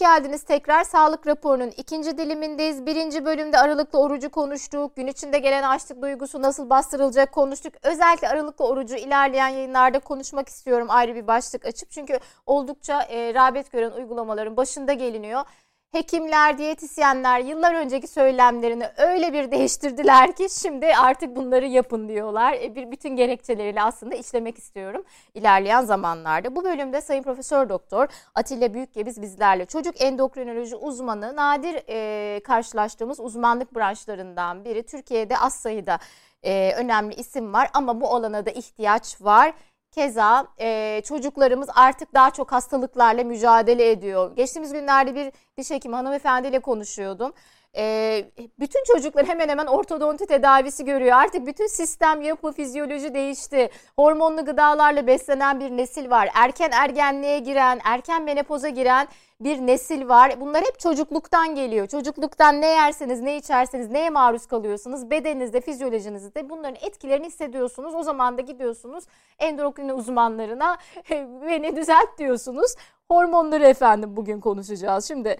geldiniz tekrar. Sağlık raporunun ikinci dilimindeyiz. Birinci bölümde aralıklı orucu konuştuk. Gün içinde gelen açlık duygusu nasıl bastırılacak konuştuk. Özellikle aralıklı orucu ilerleyen yayınlarda konuşmak istiyorum ayrı bir başlık açıp. Çünkü oldukça e, rağbet gören uygulamaların başında geliniyor hekimler, diyetisyenler yıllar önceki söylemlerini öyle bir değiştirdiler ki şimdi artık bunları yapın diyorlar. E, bir bütün gerekçeleriyle aslında işlemek istiyorum ilerleyen zamanlarda. Bu bölümde Sayın Profesör Doktor Atilla Büyükgebiz bizlerle. Çocuk endokrinoloji uzmanı nadir e, karşılaştığımız uzmanlık branşlarından biri. Türkiye'de az sayıda e, önemli isim var ama bu alana da ihtiyaç var. Keza e, çocuklarımız artık daha çok hastalıklarla mücadele ediyor. Geçtiğimiz günlerde bir diş hekimi hanımefendiyle konuşuyordum. E, bütün çocuklar hemen hemen ortodonti tedavisi görüyor. Artık bütün sistem, yapı, fizyoloji değişti. Hormonlu gıdalarla beslenen bir nesil var. Erken ergenliğe giren, erken menopoza giren bir nesil var. Bunlar hep çocukluktan geliyor. Çocukluktan ne yerseniz, ne içerseniz, neye maruz kalıyorsunuz, bedeninizde, fizyolojinizde bunların etkilerini hissediyorsunuz. O zaman da gidiyorsunuz endokrin uzmanlarına beni düzelt diyorsunuz. Hormonları efendim bugün konuşacağız. Şimdi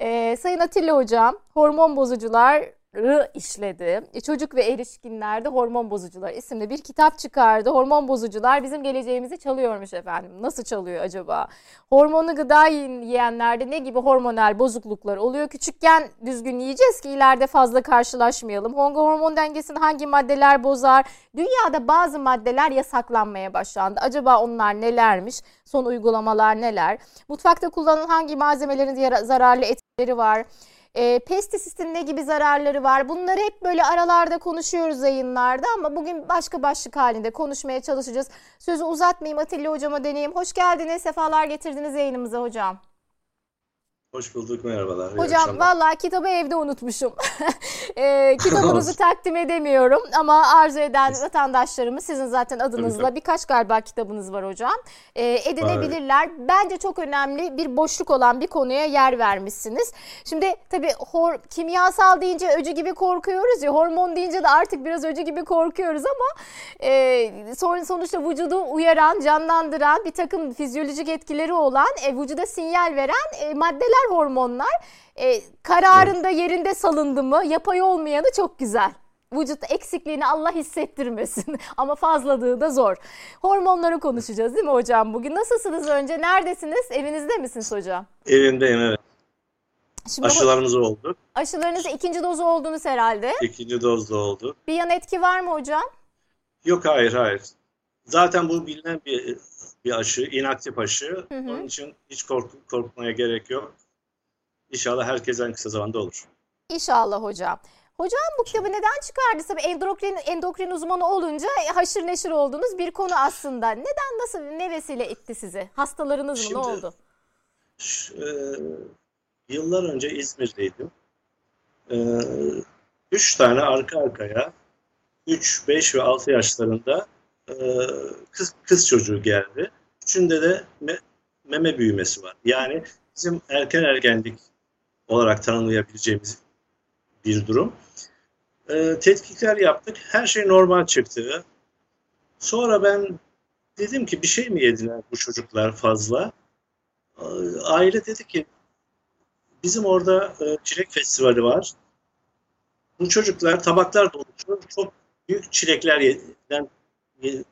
e, Sayın Atilla Hocam hormon bozucular işledi. E, çocuk ve erişkinlerde hormon bozucular isimli bir kitap çıkardı. Hormon bozucular bizim geleceğimizi çalıyormuş efendim. Nasıl çalıyor acaba? Hormonlu gıda yiyenlerde ne gibi hormonal bozukluklar oluyor? Küçükken düzgün yiyeceğiz ki ileride fazla karşılaşmayalım. Hormon dengesini hangi maddeler bozar? Dünyada bazı maddeler yasaklanmaya başlandı. Acaba onlar nelermiş? Son uygulamalar neler? Mutfakta kullanılan hangi malzemelerin zararlı etkileri var? E, pestisitin ne gibi zararları var? Bunları hep böyle aralarda konuşuyoruz yayınlarda ama bugün başka başlık halinde konuşmaya çalışacağız. Sözü uzatmayayım Atilla hocama deneyeyim. Hoş geldiniz, sefalar getirdiniz yayınımıza hocam. Hoş bulduk, merhabalar. Hocam valla kitabı evde unutmuşum. e, kitabınızı takdim edemiyorum ama arzu eden vatandaşlarımız sizin zaten adınızla birkaç galiba kitabınız var hocam. E, edinebilirler. Var. Bence çok önemli bir boşluk olan bir konuya yer vermişsiniz. Şimdi tabii hor, kimyasal deyince öcü gibi korkuyoruz ya hormon deyince de artık biraz öcü gibi korkuyoruz ama e, son, sonuçta vücudu uyaran, canlandıran bir takım fizyolojik etkileri olan e, vücuda sinyal veren e, maddeler güzel hormonlar. E, kararında evet. yerinde salındı mı yapay olmayanı çok güzel. Vücut eksikliğini Allah hissettirmesin ama fazladığı da zor. Hormonları konuşacağız değil mi hocam bugün? Nasılsınız önce? Neredesiniz? Evinizde misiniz hocam? Evimdeyim evet. Şimdi Aşılarımız oldu. Aşılarınız ikinci dozu oldunuz herhalde. İkinci dozda oldu. Bir yan etki var mı hocam? Yok hayır hayır. Zaten bu bilinen bir bir aşı, inaktif aşı. Hı hı. Onun için hiç kork korkmaya gerek yok. İnşallah herkes en kısa zamanda olur. İnşallah hocam. Hocam bu kitabı neden çıkardı? Tabii endokrin, endokrin uzmanı olunca haşır neşir olduğunuz bir konu aslında. Neden, nasıl, ne vesile etti sizi? Hastalarınız mı? Şimdi, ne oldu? E, yıllar önce İzmir'deydim. E, üç tane arka arkaya, 3, 5 ve 6 yaşlarında e, kız, kız çocuğu geldi. Üçünde de me, meme büyümesi var. Yani bizim erken ergenlik olarak tanımlayabileceğimiz bir durum. E, tetkikler yaptık. Her şey normal çıktı. Sonra ben dedim ki bir şey mi yediler bu çocuklar fazla? E, aile dedi ki bizim orada e, çilek festivali var. Bu çocuklar tabaklar dolusu çok büyük çilekler yediler,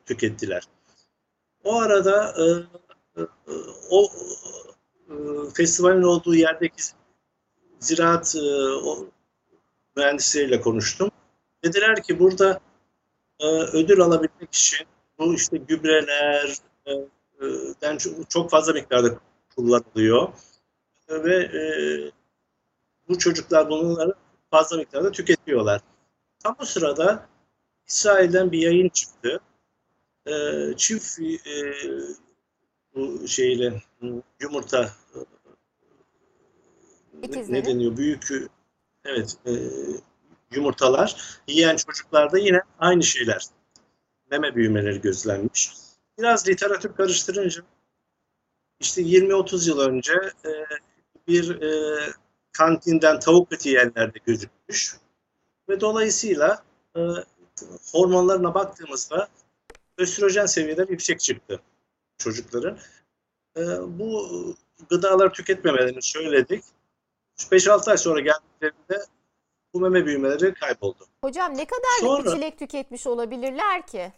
tükettiler. O arada e, e, o e, festivalin olduğu yerdeki ziraat e, o, mühendisleriyle konuştum. Dediler ki burada e, ödül alabilmek için bu işte gübreler e, e, çok, fazla miktarda kullanılıyor e, ve e, bu çocuklar bunları fazla miktarda tüketiyorlar. Tam o sırada İsrail'den bir yayın çıktı. E, çift e, bu şeyle yumurta İkizleri. ne deniyor büyük evet e, yumurtalar yiyen çocuklarda yine aynı şeyler meme büyümeleri gözlenmiş. Biraz literatür karıştırınca işte 20-30 yıl önce e, bir e, kantinden tavuk eti yiyenlerde gözükmüş ve dolayısıyla e, hormonlarına baktığımızda östrojen seviyeleri yüksek çıktı çocukların. E, bu gıdaları tüketmemelerini söyledik. 5-6 ay sonra geldiklerinde bu meme büyümeleri kayboldu. Hocam ne kadarlık Sonra- bir çilek tüketmiş olabilirler ki?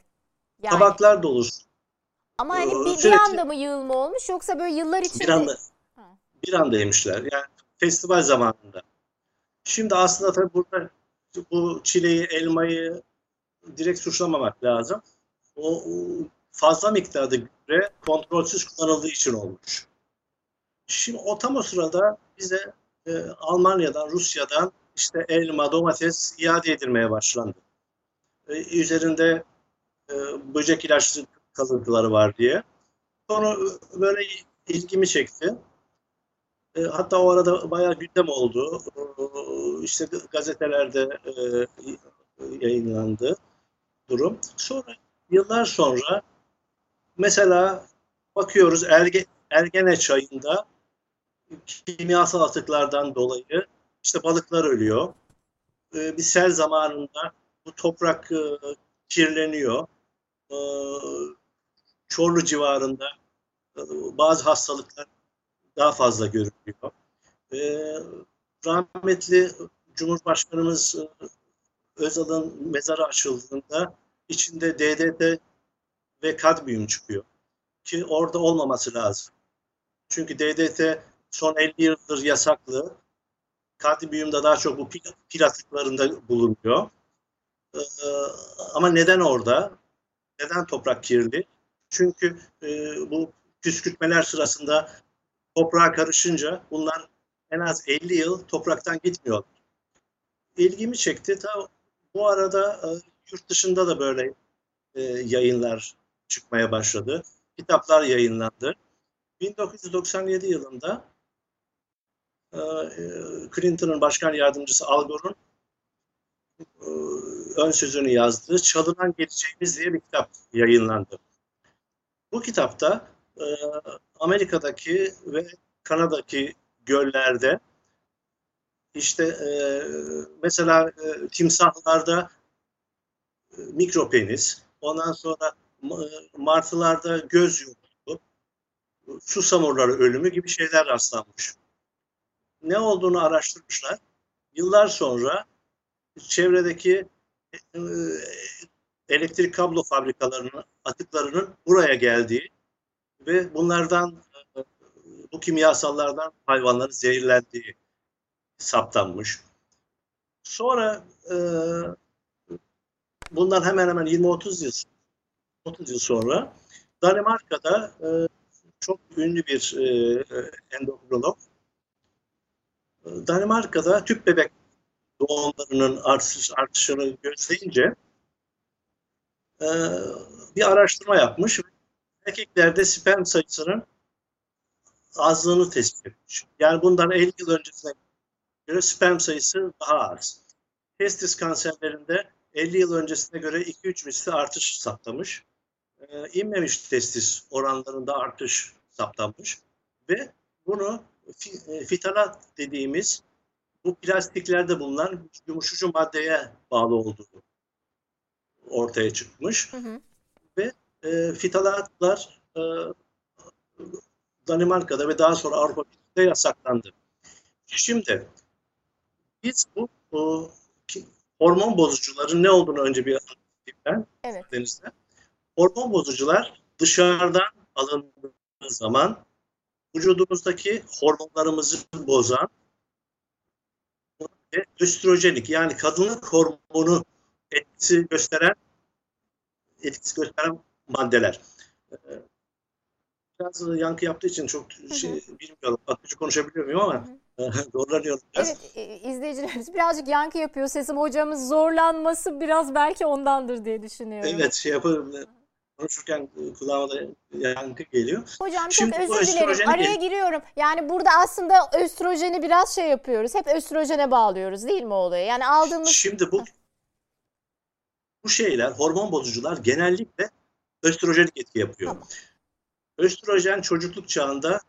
Yani Tabaklar dolusu ama hani bir, bir sürekli- anda mı yığılma olmuş yoksa böyle yıllar içinde bir anda Ha. bir anda yemişler. Yani festival zamanında. Şimdi aslında tabii burada bu çileği, elmayı direkt suçlamamak lazım. O, o fazla miktarda gübre kontrolsüz kullanıldığı için olmuş. Şimdi o tam o sırada bize e, Almanya'dan, Rusya'dan işte elma, domates iade edilmeye başlandı. E, üzerinde e, böcek ilaçlı kalıntıları var diye. Sonra böyle ilgimi çekti. E, hatta o arada bayağı gündem oldu. E, işte gazetelerde e, yayınlandı durum. Sonra yıllar sonra mesela bakıyoruz erge, ergene çayında kimyasal atıklardan dolayı işte balıklar ölüyor. E, bir sel zamanında bu toprak e, kirleniyor. E, Çorlu civarında e, bazı hastalıklar daha fazla görülüyor. E, rahmetli Cumhurbaşkanımız e, Özal'ın mezarı açıldığında içinde DDT ve kadmiyum çıkıyor. Ki orada olmaması lazım. Çünkü DDT son 50 yıldır yasaklı. Kadmiyum da daha çok bu pil, pil atıklarında bulunuyor. Ee, ama neden orada? Neden toprak kirli? Çünkü e, bu püskürtmeler sırasında toprağa karışınca bunlar en az 50 yıl topraktan gitmiyor. İlgimi çekti. Ta bu arada e, yurt dışında da böyle e, yayınlar çıkmaya başladı. Kitaplar yayınlandı. 1997 yılında Clinton'ın başkan yardımcısı Al Gore'un e, ön sözünü yazdığı Çalınan Geleceğimiz diye bir kitap yayınlandı. Bu kitapta e, Amerika'daki ve Kanada'daki göllerde işte e, mesela e, timsahlarda e, mikropenis, ondan sonra e, martılarda göz yumruğu, susamurları ölümü gibi şeyler rastlanmış. Ne olduğunu araştırmışlar. Yıllar sonra çevredeki e, elektrik kablo fabrikalarının atıklarının buraya geldiği ve bunlardan e, bu kimyasallardan hayvanların zehirlendiği saptanmış. Sonra e, bundan hemen hemen 20-30 yıl 30 yıl sonra Danimarka'da e, çok ünlü bir endokrinolog Danimarka'da tüp bebek doğumlarının artış, artışını gözleyince e, bir araştırma yapmış. Erkeklerde sperm sayısının azlığını tespit etmiş. Yani bundan 50 yıl öncesine göre sperm sayısı daha az. Testis kanserlerinde 50 yıl öncesine göre 2-3 misli artış saptamış. Ee, inmemiş testis oranlarında artış saptanmış. Ve bunu fitalat dediğimiz bu plastiklerde bulunan yumuşucu maddeye bağlı olduğu ortaya çıkmış. Hı hı. Ve e, fitalatlar e, Danimarka'da ve daha sonra Avrupa Birliği'nde yasaklandı. Şimdi biz bu, bu ki, hormon bozucuların ne olduğunu önce bir anlatayım ben Evet. denizde. Hormon bozucular dışarıdan alındığı zaman vücudumuzdaki hormonlarımızı bozan ve östrojenik yani kadınlık hormonu etkisi gösteren etkisi gösteren maddeler. Ee, Biraz yankı yaptığı için çok şey, bilmiyorum. Akıcı konuşabiliyor muyum ama zorlanıyorum biraz. Evet, e, izleyicilerimiz birazcık yankı yapıyor sesim. Hocamız zorlanması biraz belki ondandır diye düşünüyorum. Evet şey yaparım. Konuşurken kulağıma da yankı geliyor. Hocam çok Şimdi bu özür dilerim. Araya gel- giriyorum. Yani burada aslında östrojeni biraz şey yapıyoruz. Hep östrojene bağlıyoruz değil mi olayı? Yani aldığımız Şimdi bu bu şeyler, hormon bozucular genellikle östrojenik etki yapıyor. Tamam. Östrojen çocukluk çağında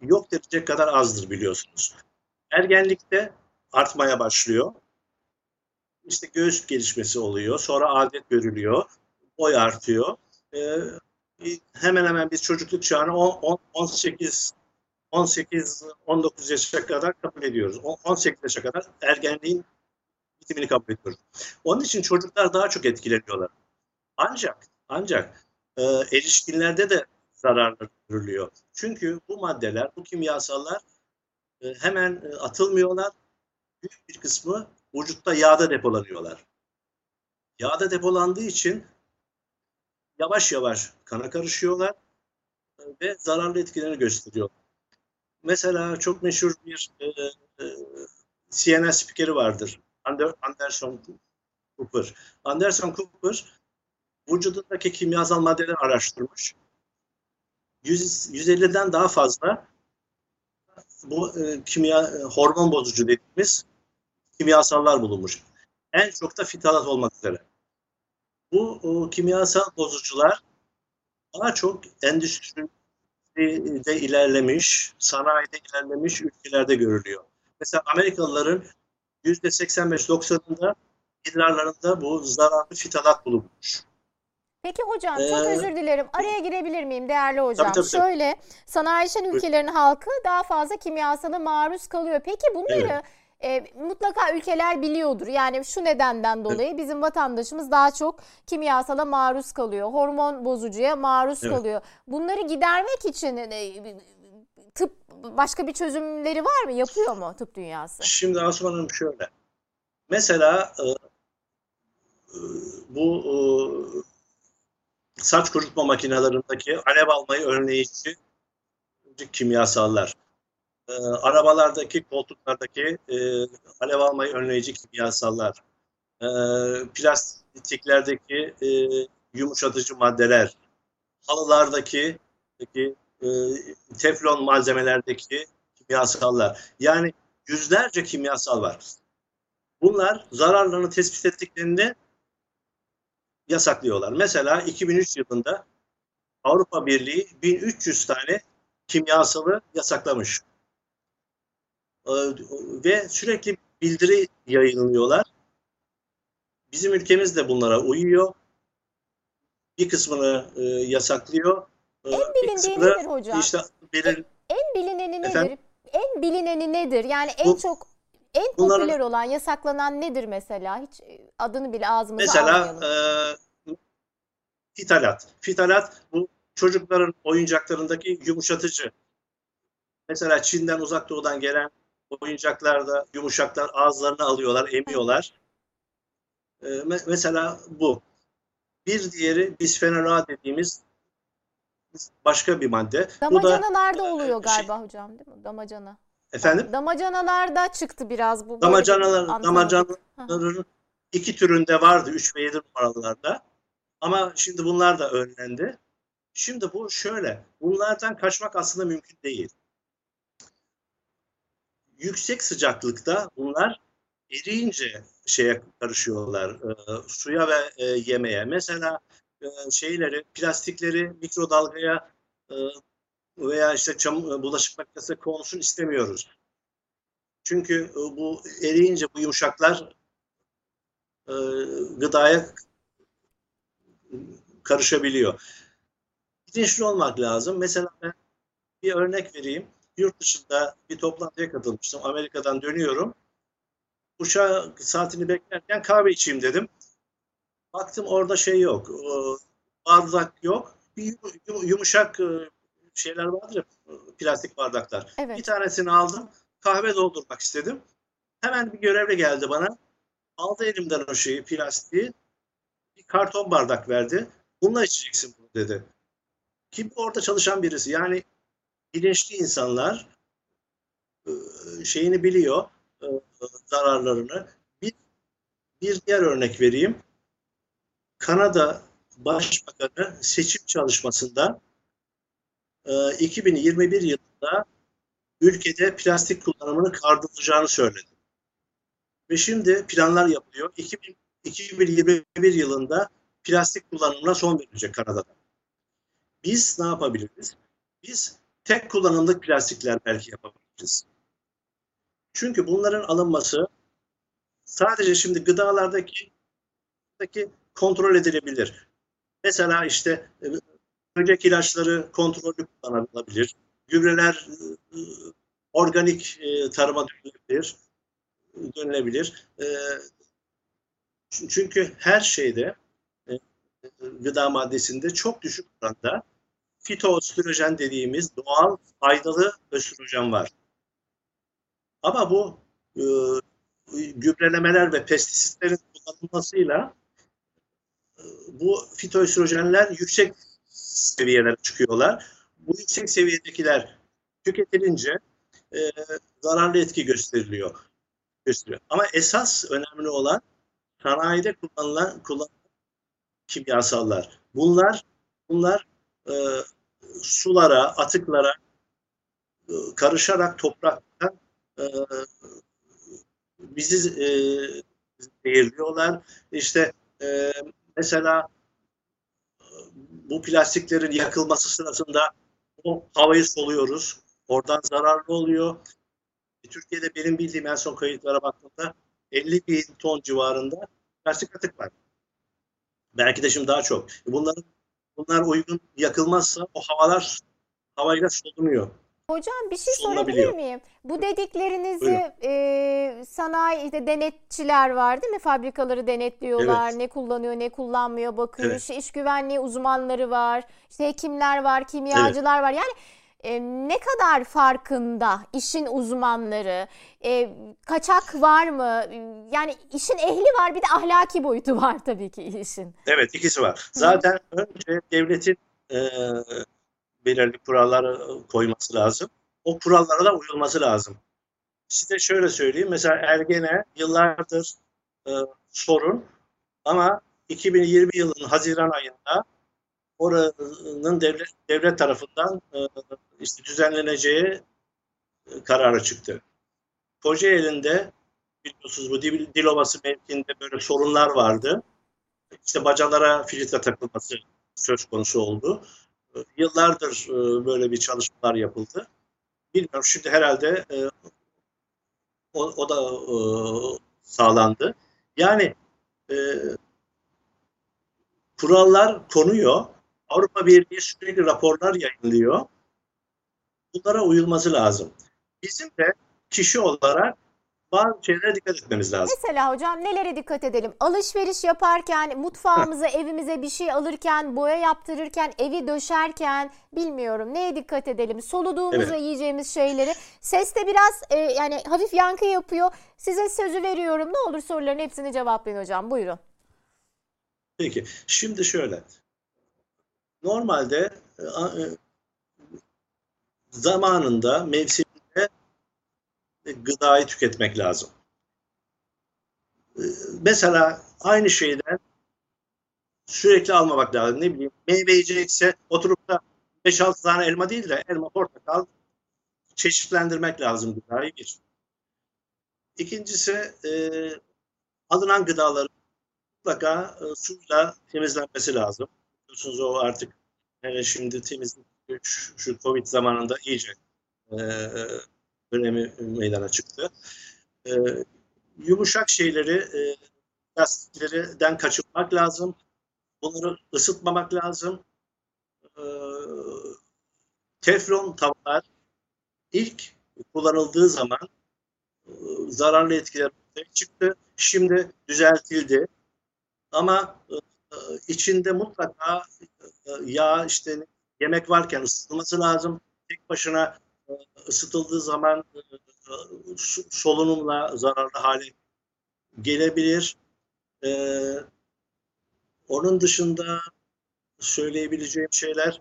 yok denecek kadar azdır biliyorsunuz. Ergenlikte artmaya başlıyor. İşte göğüs gelişmesi oluyor. Sonra adet görülüyor. Boy artıyor. Ee, hemen hemen biz çocukluk çağına 10, 10, 18 18-19 yaşa kadar kabul ediyoruz. O- 18 yaşa kadar ergenliğin bitimini kabul ediyoruz. Onun için çocuklar daha çok etkileniyorlar. Ancak ancak e, erişkinlerde de zararlı görülüyor. Çünkü bu maddeler, bu kimyasallar e, hemen e, atılmıyorlar. Büyük bir kısmı vücutta yağda depolanıyorlar. Yağda depolandığı için yavaş yavaş kana karışıyorlar e, ve zararlı etkilerini gösteriyor. Mesela çok meşhur bir e, e, CNN spikeri vardır. Ander, Anderson Cooper. Anderson Cooper vücudundaki kimyasal maddeleri araştırmış. 100, 150'den daha fazla bu e, kimya e, hormon bozucu dediğimiz kimyasallar bulunmuş. En çok da fitalat olmak üzere. Bu o, kimyasal bozucular daha çok endüstride ilerlemiş, sanayide ilerlemiş ülkelerde görülüyor. Mesela Amerikalıların %85-90'ında idrarlarında bu zararlı fitalat bulunmuş. Peki hocam çok Ee, özür dilerim. Araya girebilir miyim değerli hocam? Tabii, tabii, tabii. Şöyle sanayileşen ülkelerin halkı daha fazla kimyasala maruz kalıyor. Peki bunları e, mutlaka ülkeler biliyordur. Yani şu nedenden dolayı bizim vatandaşımız daha çok kimyasala maruz kalıyor. Hormon bozucuya maruz Evet. kalıyor. Bunları gidermek için e, tıp başka bir çözümleri var mı? Yapıyor mu tıp dünyası? Şimdi Asuman Hanım şöyle. Mesela e, e, bu e, saç kurutma makinelerindeki alev almayı önleyici kimyasallar. E, arabalardaki koltuklardaki e, alev almayı önleyici kimyasallar. E, plastiklerdeki e, yumuşatıcı maddeler. Halılardaki e, teflon malzemelerdeki kimyasallar. Yani yüzlerce kimyasal var. Bunlar zararlarını tespit ettiklerinde yasaklıyorlar. Mesela 2003 yılında Avrupa Birliği 1300 tane kimyasalı yasaklamış. Ee, Ve sürekli bildiri yayınlıyorlar. Bizim ülkemiz de bunlara uyuyor. Bir kısmını e, yasaklıyor. Ee, En bilindiği kısmını nedir hocam? işte belir, En bilineni nedir? Efendim? En bilineni nedir? Yani en Bu- çok en bunların- popüler olan, yasaklanan nedir mesela? Hiç e, adını bile ağzımıza Mesela almayalım. e, fitalat. Fitalat bu çocukların oyuncaklarındaki yumuşatıcı. Mesela Çin'den uzak doğudan gelen oyuncaklarda yumuşaklar ağızlarına alıyorlar, emiyorlar. E, me- mesela bu. Bir diğeri bisfenol A dediğimiz başka bir madde. Bu da Damacanalarda e, oluyor şey- galiba hocam değil mi? Damacana. efendim Damacanalarda çıktı biraz bu. damacanalar, damacanaların iki türünde vardı 3 ve 7 numaralarda. Ama şimdi bunlar da önlendi. Şimdi bu şöyle. Bunlardan kaçmak aslında mümkün değil. Yüksek sıcaklıkta bunlar eriyince şeye karışıyorlar. e, suya ve e, yemeğe. Mesela e, şeyleri, plastikleri mikrodalgaya e, veya işte çam, bulaşık makinesine konsun istemiyoruz. Çünkü e, bu eriyince bu yumuşaklar e, gıdaya karışabiliyor. Bilinçli olmak lazım. Mesela ben bir örnek vereyim. Yurt dışında bir toplantıya katılmıştım. Amerika'dan dönüyorum. Uçağı saatini beklerken kahve içeyim dedim. Baktım orada şey yok. e, Bardak yok. Bir yum- yumuşak e, şeyler vardır ya, plastik bardaklar. Bir Evet. tanesini aldım. Kahve doldurmak istedim. Hemen bir görevli geldi bana. Aldı elimden o şeyi, plastiği. Bir karton bardak verdi. Bununla içeceksin bunu dedi. Kim orada çalışan birisi. Yani bilinçli insanlar e, şeyini biliyor, e, zararlarını. Bir, bir diğer örnek vereyim. Kanada Başbakanı seçim çalışmasında e, 2021 yılında ülkede plastik kullanımını kaldırılacağını söyledi. Ve şimdi planlar yapılıyor. 2000, 2021 yılında plastik kullanımına son verilecek Kanada'da. Biz ne yapabiliriz? Biz tek kullanımlık plastikler belki yapabiliriz. Çünkü bunların alınması sadece şimdi gıdalardaki daki kontrol edilebilir. Mesela işte e, böcek ilaçları kontrollü kullanılabilir. gübreler e, organik e, tarıma dönülebilir. dönülebilir. Çünkü her şeyde gıda maddesinde çok düşük oranda fitoöstrojen dediğimiz doğal faydalı östrojen var. Ama bu e, gübrelemeler ve pestisitlerin kullanılmasıyla e, bu fitoöstrojenler yüksek seviyelere çıkıyorlar. Bu yüksek seviyedekiler tüketilince e, zararlı etki gösteriliyor. gösteriyor. Ama esas önemli olan sanayide kullanılan, kullanılan kimyasallar. Bunlar bunlar e, sulara, atıklara e, karışarak topraktan e, bizi e, zehirliyorlar. İşte mesela bu plastiklerin yakılması sırasında o havayı soluyoruz. Oradan zararlı oluyor. Türkiye'de benim bildiğim en son kayıtlara baktığımda 50 bin ton civarında plastik atık var. Belki de şimdi daha çok. Bunların bunlar uygun yakılmazsa o havalar havayla solunuyor. Hocam bir şey sorabilir miyim? Bu dediklerinizi Buyurun. e, sanayide denetçiler var değil mi? Fabrikaları denetliyorlar. Evet. Ne kullanıyor, ne kullanmıyor bakıyor. Evet. İşte iş güvenliği uzmanları var. İşte hekimler var, kimyacılar var. Yani e, ne kadar farkında işin uzmanları? E, kaçak var mı? Yani işin ehli var bir de ahlaki boyutu var tabii ki işin. Evet ikisi var. Zaten önce devletin e, belirli kuralları koyması lazım. O kurallara da uyulması lazım. Size şöyle söyleyeyim. Mesela Ergene yıllardır e, sorun ama 2020 yılının Haziran ayında oranın devlet, devlet tarafından e, işte düzenleneceği e, kararı çıktı. Kocaeli'nde biliyorsunuz bu Dil- Dilovası mevkiinde böyle sorunlar vardı. İşte bacalara filtre takılması söz konusu oldu. E, Yıllardır e, böyle bir çalışmalar yapıldı. Bilmiyorum şimdi herhalde o, o da sağlandı. Yani kurallar konuyor. Avrupa Birliği sürekli raporlar yayınlıyor. Bunlara uyulması lazım. Bizim de kişi olarak bazı şeylere dikkat etmemiz lazım. Mesela hocam nelere dikkat edelim? Alışveriş yaparken, mutfağımıza, evimize bir şey alırken, boya yaptırırken, evi döşerken bilmiyorum neye dikkat edelim? Soluduğumuzda Evet. yiyeceğimiz şeyleri. Ses de biraz e, yani hafif yankı yapıyor. Size sözü veriyorum. Ne olur soruların hepsini cevaplayın hocam. Buyurun. Peki. Şimdi şöyle. Normalde e, e, zamanında, mevsiminde e, gıdayı tüketmek lazım. Mesela aynı şeyden sürekli almamak lazım. Ne bileyim meyve yiyecekse oturup da 5-6 tane elma değil de elma, portakal çeşitlendirmek lazım gıdayı bir. İkincisi e, alınan gıdaları mutlaka e, suyla temizlenmesi lazım. Biliyorsunuz o artık hele şimdi temizlik şu, şu Covid zamanında iyice e, önemi meydana çıktı. E, yumuşak şeyleri, e, plastiklerden kaçınmak lazım. Bunları ısıtmamak lazım. E, teflon tavalar ilk kullanıldığı zaman e, zararlı etkiler ortaya çıktı. Şimdi düzeltildi. Ama e, içinde mutlaka e, yağ işte yemek varken ısıtılması lazım. Tek başına e, ısıtıldığı zaman e, e, solunumla zararlı hale gelebilir. E, onun dışında söyleyebileceğim şeyler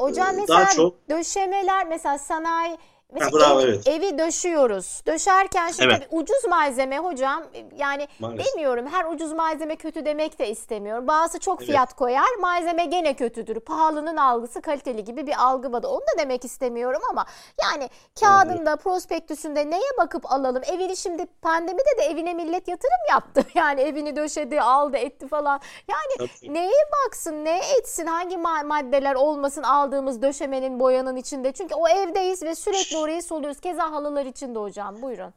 Hocam mesela daha çok- döşemeler mesela sanayi mesela bravo, ev- evet. evi döşüyoruz. Döşerken şimdi Evet. tabii ucuz malzeme hocam yani maalesef. Bilmiyorum her ucuz malzeme kötü demek de istemiyorum. Bazısı çok Evet. fiyat koyar malzeme gene kötüdür. Pahalının algısı kaliteli gibi bir algı var. Onu da demek istemiyorum ama yani kağıdında prospektüsünde neye bakıp alalım? Evini şimdi pandemide de evine millet yatırım yaptı. Yani evini döşedi aldı etti falan. Yani Tabii. neye baksın neye etsin hangi ma- maddeler olmasın aldığımız döşemenin boyanın içinde. Çünkü o evdeyiz ve sürekli orayı soluyoruz. Keza halılar içinde hocam buyurun.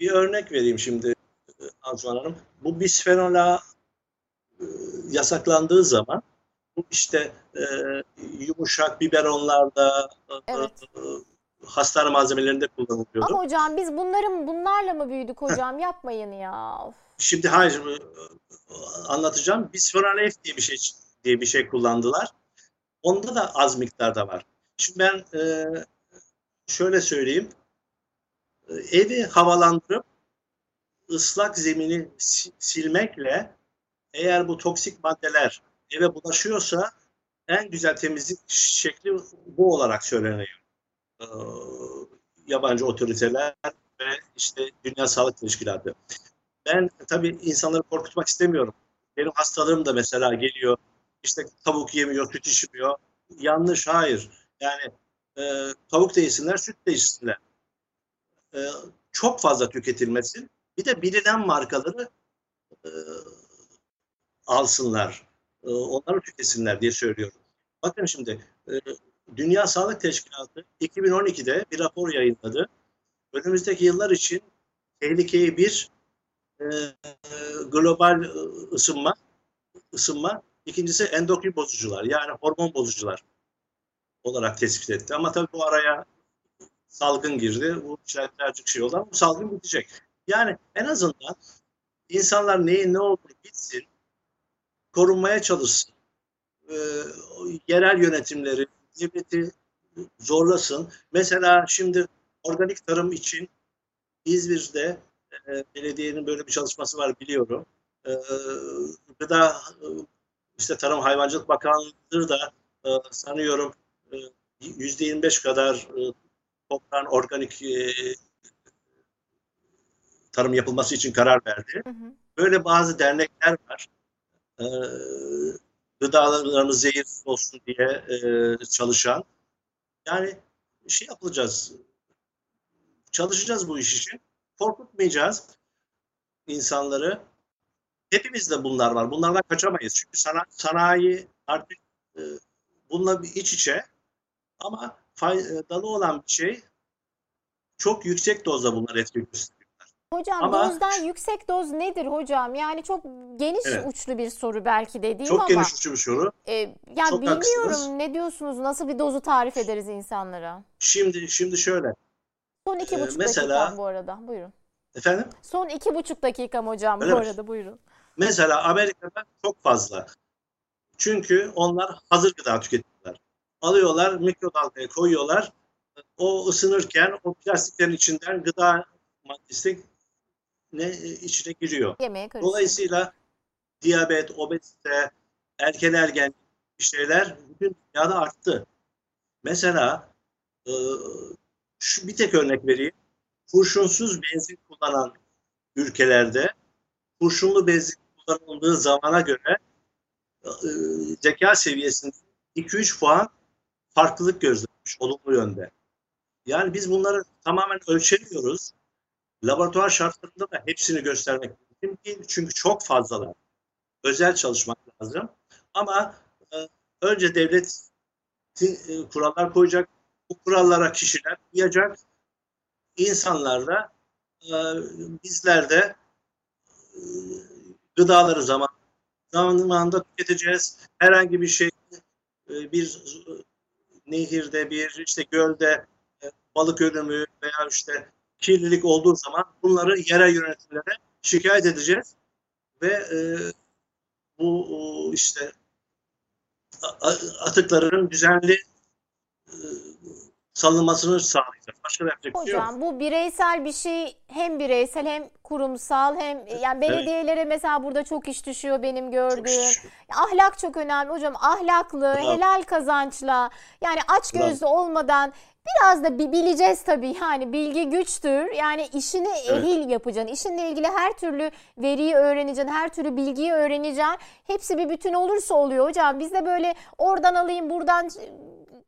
Bir örnek vereyim şimdi e, Azman Hanım. Bu bisfenol A e, yasaklandığı zaman bu işte e, yumuşak biberonlarda, e, Evet. e, hastane malzemelerinde kullanılıyordu. Ama hocam biz bunların bunlarla mı büyüdük hocam? Yapmayın ya. Şimdi hayır anlatacağım. Bisfenol F diye bir şey diye bir şey kullandılar. Onda da az miktarda var. Şimdi ben e, şöyle söyleyeyim. E, Evi havalandırıp ıslak zemini si- silmekle eğer bu toksik maddeler eve bulaşıyorsa en güzel temizlik şekli bu olarak söyleniyor. E, yabancı otoriteler ve işte Dünya Sağlık Teşkilatı. Ben tabii insanları korkutmak istemiyorum. Benim hastalığım da mesela geliyor. İşte tavuk yemiyor, süt içmiyor. Yanlış, hayır. Yani e, tavuk da yesinler, süt de içsinler. E, çok fazla tüketilmesin. Bir de bilinen markaları e, alsınlar. E, onları tüketsinler diye söylüyorum. Bakın şimdi e, Dünya Sağlık Teşkilatı 2012'de bir rapor yayınladı. Önümüzdeki yıllar için tehlikeyi bir e, global e, ısınma, ısınma. İkincisi endokrin bozucular yani hormon bozucular olarak tespit etti. Ama tabii bu araya salgın girdi. Bu birazcık şey oldu ama bu salgın bitecek. Yani en azından insanlar neyin ne olduğunu bilsin, korunmaya çalışsın. E, yerel yönetimleri, devleti zorlasın. Mesela şimdi organik tarım için İzmir'de e, belediyenin böyle bir çalışması var biliyorum. E, gıda işte Tarım Hayvancılık Bakanlığı da e, sanıyorum 25 kadar e, toprağın organik e, tarım yapılması için karar verdi. Hı hı. Böyle bazı dernekler var. E, gıdalarımız zehirsiz olsun diye e, çalışan. Yani şey yapacağız. Çalışacağız bu iş için. Korkutmayacağız insanları. Hepimizde bunlar var. Bunlardan kaçamayız. Çünkü sana, sanayi artık e, bununla bir iç içe ama faydalı olan bir şey çok yüksek dozda bunlar etki gösteriyor. Hocam Ama- dozdan yüksek doz nedir hocam? Yani çok geniş Evet. uçlu bir soru belki dediğim Çok ama geniş uçlu bir soru. e, yani Çok bilmiyorum haklısınız. ne diyorsunuz? Nasıl bir dozu tarif ederiz insanlara? Şimdi şimdi şöyle. Son iki Ee, buçuk mesela- dakikam bu arada. Buyurun. Efendim? Son iki buçuk dakikam hocam Öyle bu mi? arada buyurun. Mesela Amerika'da çok fazla. Çünkü onlar hazır gıda tüketiyorlar. Alıyorlar, mikrodalgaya koyuyorlar. O ısınırken o plastiklerin içinden gıda maddesi ne içine giriyor. Dolayısıyla diyabet, obezite, erken ergen şeyler bütün dünyada arttı. Mesela e, şu bir tek örnek vereyim. Kurşunsuz benzin kullanan ülkelerde kurşunlu benzin kullanıldığı zamana göre e, zeka seviyesinde 2-3 puan farklılık gözlenmiş olumlu yönde. Yani biz bunları tamamen ölçemiyoruz. Laboratuvar şartlarında da hepsini göstermek mümkün değil. Çünkü çok fazlalar. Özel çalışmak lazım. Ama e, önce devlet e, kurallar koyacak. Bu kurallara kişiler uyacak. İnsanlar da e, bizler de e, gıdaları zaman zamanında tüketeceğiz. Herhangi bir şey e, bir nehirde bir işte gölde e, balık ölümü veya işte kirlilik olduğu zaman bunları yerel yönetimlere şikayet edeceğiz. Ve e, bu o, işte atıkların düzenli e, salınmasını sağlayacağız. Başka yapacak bir şey yok. Hocam bu bireysel bir şey hem bireysel hem kurumsal hem yani belediyelere mesela burada çok iş düşüyor benim gördüğüm. şükür. Ahlak çok önemli hocam. Ahlaklı, Bravo. helal kazançla yani aç gözlü olmadan biraz da bi- bileceğiz tabii yani bilgi güçtür. Yani işini ehil yapacaksın. İşinle ilgili her türlü veriyi öğreneceksin, her türlü bilgiyi öğreneceksin. Hepsi bir bütün olursa oluyor hocam. Biz de böyle oradan alayım, buradan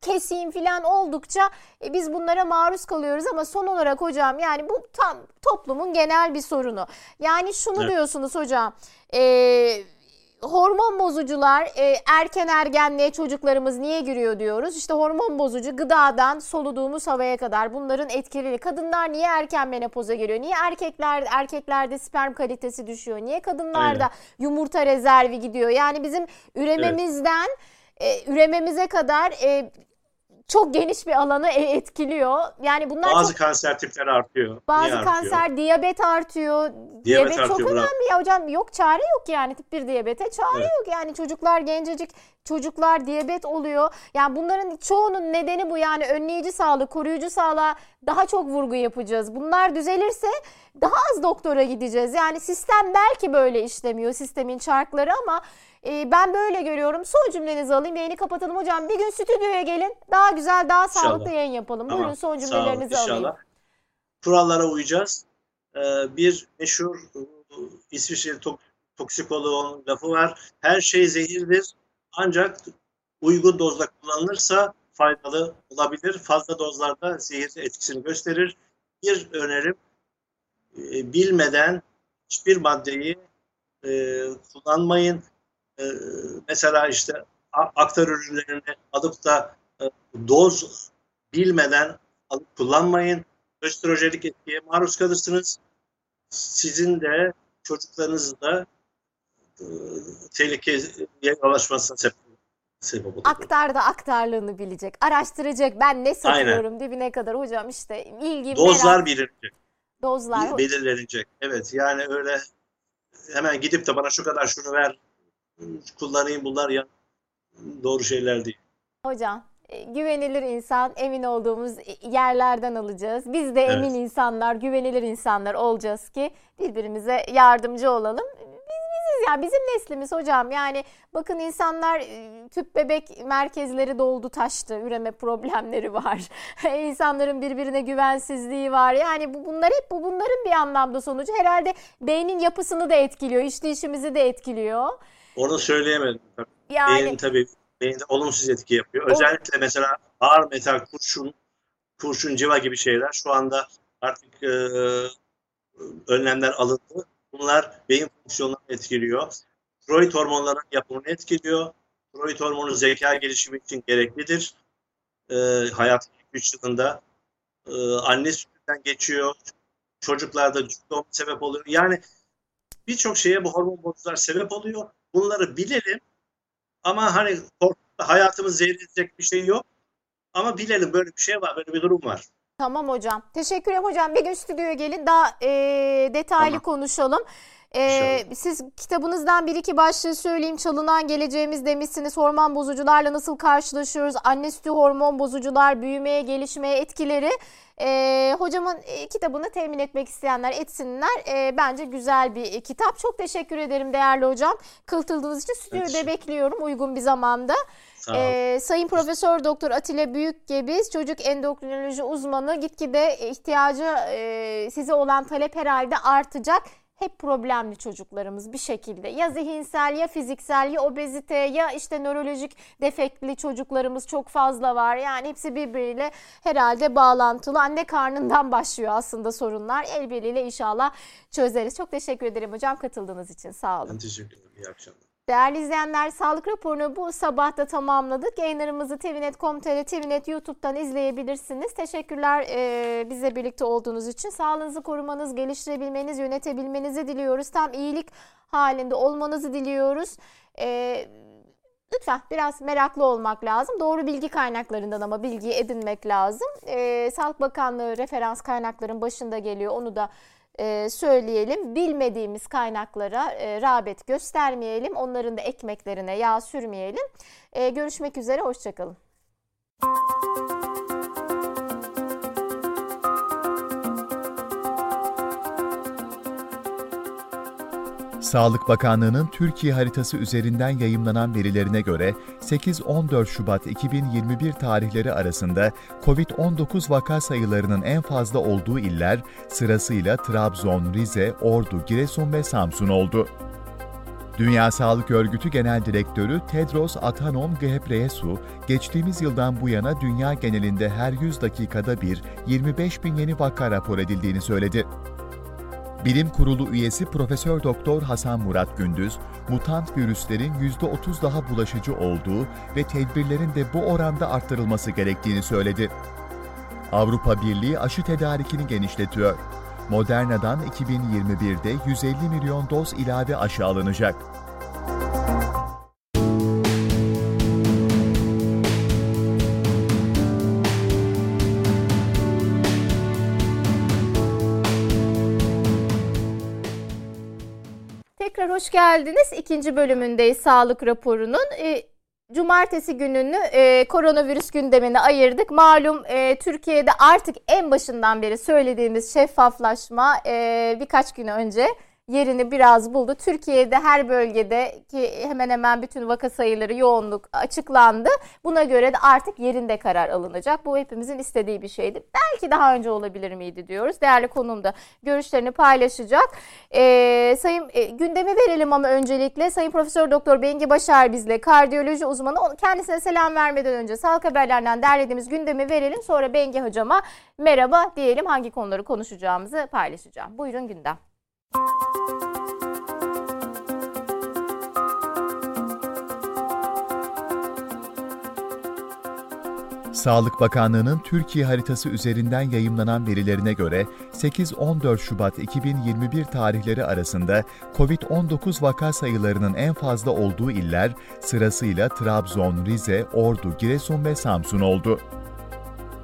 keseyim falan oldukça e, biz bunlara maruz kalıyoruz ama son olarak hocam yani bu tam toplumun genel bir sorunu. Yani şunu Evet. diyorsunuz hocam. E, hormon bozucular e, erken ergenliğe çocuklarımız niye giriyor diyoruz. İşte hormon bozucu gıdadan soluduğumuz havaya kadar bunların etkili. Kadınlar niye erken menopoza giriyor? Niye erkekler erkeklerde sperm kalitesi düşüyor? Niye kadınlarda yumurta rezervi gidiyor? Yani bizim ürememizden e, ürememize kadar e, çok geniş bir alanı e, etkiliyor. Yani bunlar Bazı çok, kanser tipleri artıyor. bazı Niye kanser, artıyor? diyabet artıyor. Diyabet çok artıyor, bravo. önemli ya hocam. Yok çare yok yani tip 1 diyabete çare Evet. yok. Yani çocuklar gencecik çocuklar diyabet oluyor. Yani bunların çoğunun nedeni bu yani önleyici sağlık, koruyucu sağlığa daha çok vurgu yapacağız. Bunlar düzelirse daha az doktora gideceğiz. Yani sistem belki böyle işlemiyor sistemin çarkları ama e, ben böyle görüyorum. Son cümlenizi alayım yayını kapatalım hocam. Bir gün stüdyoya gelin daha güzel daha İnşallah. sağlıklı yayın yapalım. Tamam, Buyurun son sağ olun, cümlelerinizi alayım. inşallah. Kurallara uyacağız. Ee, bir meşhur e, İsviçreli tok- toksikoloğun lafı var. Her şey zehirdir ancak uygun dozda kullanılırsa faydalı olabilir. Fazla dozlarda zehir etkisini gösterir. Bir önerim e, bilmeden hiçbir maddeyi e, kullanmayın. E, mesela işte aktar ürünlerini alıp da e, doz bilmeden alıp kullanmayın. Östrojenik etkiye maruz kalırsınız. Sizin de çocuklarınızın da e, tehlikeye yol açmasına sebep, sebep olur. Aktar da aktarlığını bilecek. Araştıracak. Ben ne satıyorum dibine kadar hocam işte ilgi, Dozlar merak, belirlenecek. dozlar. belirlenecek. Evet yani öyle hemen gidip de bana şu kadar şunu ver kullanayım bunlar ya doğru şeyler değil. Hocam e, güvenilir insan emin olduğumuz yerlerden alacağız. Biz de emin insanlar, güvenilir insanlar olacağız ki birbirimize yardımcı olalım. Biz biziz ya bizim neslimiz hocam. Yani bakın insanlar e, tüp bebek merkezleri doldu taştı. Üreme problemleri var. İnsanların birbirine güvensizliği var. Yani bu bunlar hep bu bunların bir anlamda sonucu. Herhalde beynin yapısını da etkiliyor, işleyişimizi de etkiliyor. Onu söyleyemedim. Tabii. Yani Beyin tabii beyinde olumsuz etki yapıyor. Özellikle mesela ağır metal, kurşun, kurşun civa gibi şeyler şu anda artık e, önlemler alındı. Bunlar beyin fonksiyonlarını etkiliyor. Tiroid hormonların yapımını etkiliyor. Tiroid hormonu zeka gelişimi için gereklidir. E, hayatın ilk 3 yılında e, anne sütünden geçiyor. Çocuklarda doğum sebep oluyor. Yani birçok şeye bu hormon bozucular sebep oluyor. Bunları bilelim ama hani korkup da hayatımızı zehirleyecek bir şey yok. Ama bilelim böyle bir şey var, böyle bir durum var. Tamam hocam. Teşekkür ederim hocam. Bir gün stüdyoya gelin daha e, detaylı Tamam. konuşalım. E, İnşallah. siz kitabınızdan bir iki başlığı söyleyeyim. Çalınan geleceğimiz demişsiniz. Hormon bozucularla nasıl karşılaşıyoruz? Anne sütü hormon bozucular, büyümeye, gelişmeye etkileri. E, hocamın e, kitabını temin etmek isteyenler etsinler. E, bence güzel bir e, kitap. Çok teşekkür ederim değerli hocam. Kıltıldığınız için stüdyoda teşekkür- bekliyorum uygun bir zamanda. Ee, Sayın Profesör Doktor Atilla Büyükgebiz çocuk endokrinoloji uzmanı gitgide ihtiyacı e, size olan talep herhalde artacak. Hep problemli çocuklarımız bir şekilde. Ya zihinsel ya fiziksel ya obezite ya işte nörolojik defektli çocuklarımız çok fazla var. Yani hepsi birbiriyle herhalde bağlantılı. Anne karnından başlıyor aslında sorunlar. El birliğiyle inşallah çözeriz. Çok teşekkür ederim hocam katıldığınız için. Sağ olun. Ben teşekkür ederim. İyi akşamlar. Değerli izleyenler sağlık raporunu bu sabah da tamamladık. Yayınlarımızı tvnet.com.tr, tvnet YouTube'dan izleyebilirsiniz. Teşekkürler e, bizle birlikte olduğunuz için. Sağlığınızı korumanız, geliştirebilmeniz, yönetebilmenizi diliyoruz. Tam iyilik halinde olmanızı diliyoruz. E, Lütfen biraz meraklı olmak lazım. Doğru bilgi kaynaklarından ama bilgiyi edinmek lazım. E, Sağlık Bakanlığı referans kaynakların başında geliyor. Onu da e, söyleyelim. Bilmediğimiz kaynaklara e, rağbet göstermeyelim. Onların da ekmeklerine yağ sürmeyelim. E, görüşmek üzere, hoşçakalın. Sağlık Bakanlığı'nın Türkiye haritası üzerinden yayımlanan verilerine göre 8-14 Şubat 2021 tarihleri arasında COVID-19 vaka sayılarının en fazla olduğu iller sırasıyla Trabzon, Rize, Ordu, Giresun ve Samsun oldu. Dünya Sağlık Örgütü Genel Direktörü Tedros Adhanom Ghebreyesus, geçtiğimiz yıldan bu yana dünya genelinde her 100 dakikada bir 25 bin yeni vaka rapor edildiğini söyledi. Bilim Kurulu üyesi Profesör Doktor Hasan Murat Gündüz, mutant virüslerin %30 daha bulaşıcı olduğu ve tedbirlerin de bu oranda arttırılması gerektiğini söyledi. Avrupa Birliği aşı tedarikini genişletiyor. Moderna'dan 2021'de 150 milyon doz ilave aşı alınacak. Hoş geldiniz. İkinci bölümündeyiz sağlık raporunun. E, Cumartesi gününü e, koronavirüs gündemine ayırdık. Malum e, Türkiye'de artık en başından beri söylediğimiz şeffaflaşma birkaç gün önce yerini biraz buldu. Türkiye'de her bölgede ki hemen hemen bütün vaka sayıları yoğunluk açıklandı. Buna göre de artık yerinde karar alınacak. Bu hepimizin istediği bir şeydi. Belki daha önce olabilir miydi diyoruz. Değerli konumda görüşlerini paylaşacak. Ee, sayın e, gündemi verelim ama öncelikle Sayın Profesör Doktor Bengi Başar bizle kardiyoloji uzmanı. Kendisine selam vermeden önce sağlık haberlerinden derlediğimiz gündemi verelim. Sonra Bengi hocama merhaba diyelim hangi konuları konuşacağımızı paylaşacağım. Buyurun gündem. Sağlık Bakanlığı'nın Türkiye haritası üzerinden yayımlanan verilerine göre 8-14 Şubat 2021 tarihleri arasında COVID-19 vaka sayılarının en fazla olduğu iller sırasıyla Trabzon, Rize, Ordu, Giresun ve Samsun oldu.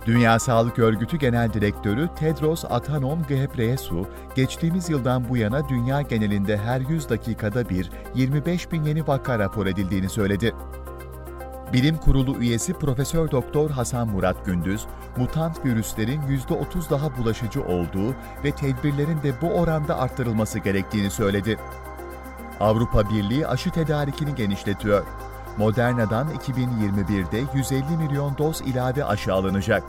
Dünya Sağlık Örgütü Genel Direktörü Tedros Adhanom Ghebreyesus, geçtiğimiz yıldan bu yana dünya genelinde her 100 dakikada bir 25 bin yeni vaka rapor edildiğini söyledi. Bilim Kurulu üyesi Profesör Doktor Hasan Murat Gündüz, mutant virüslerin %30 daha bulaşıcı olduğu ve tedbirlerin de bu oranda arttırılması gerektiğini söyledi. Avrupa Birliği aşı tedarikini genişletiyor. Moderna'dan 2021'de 150 milyon doz ilave aşı alınacak.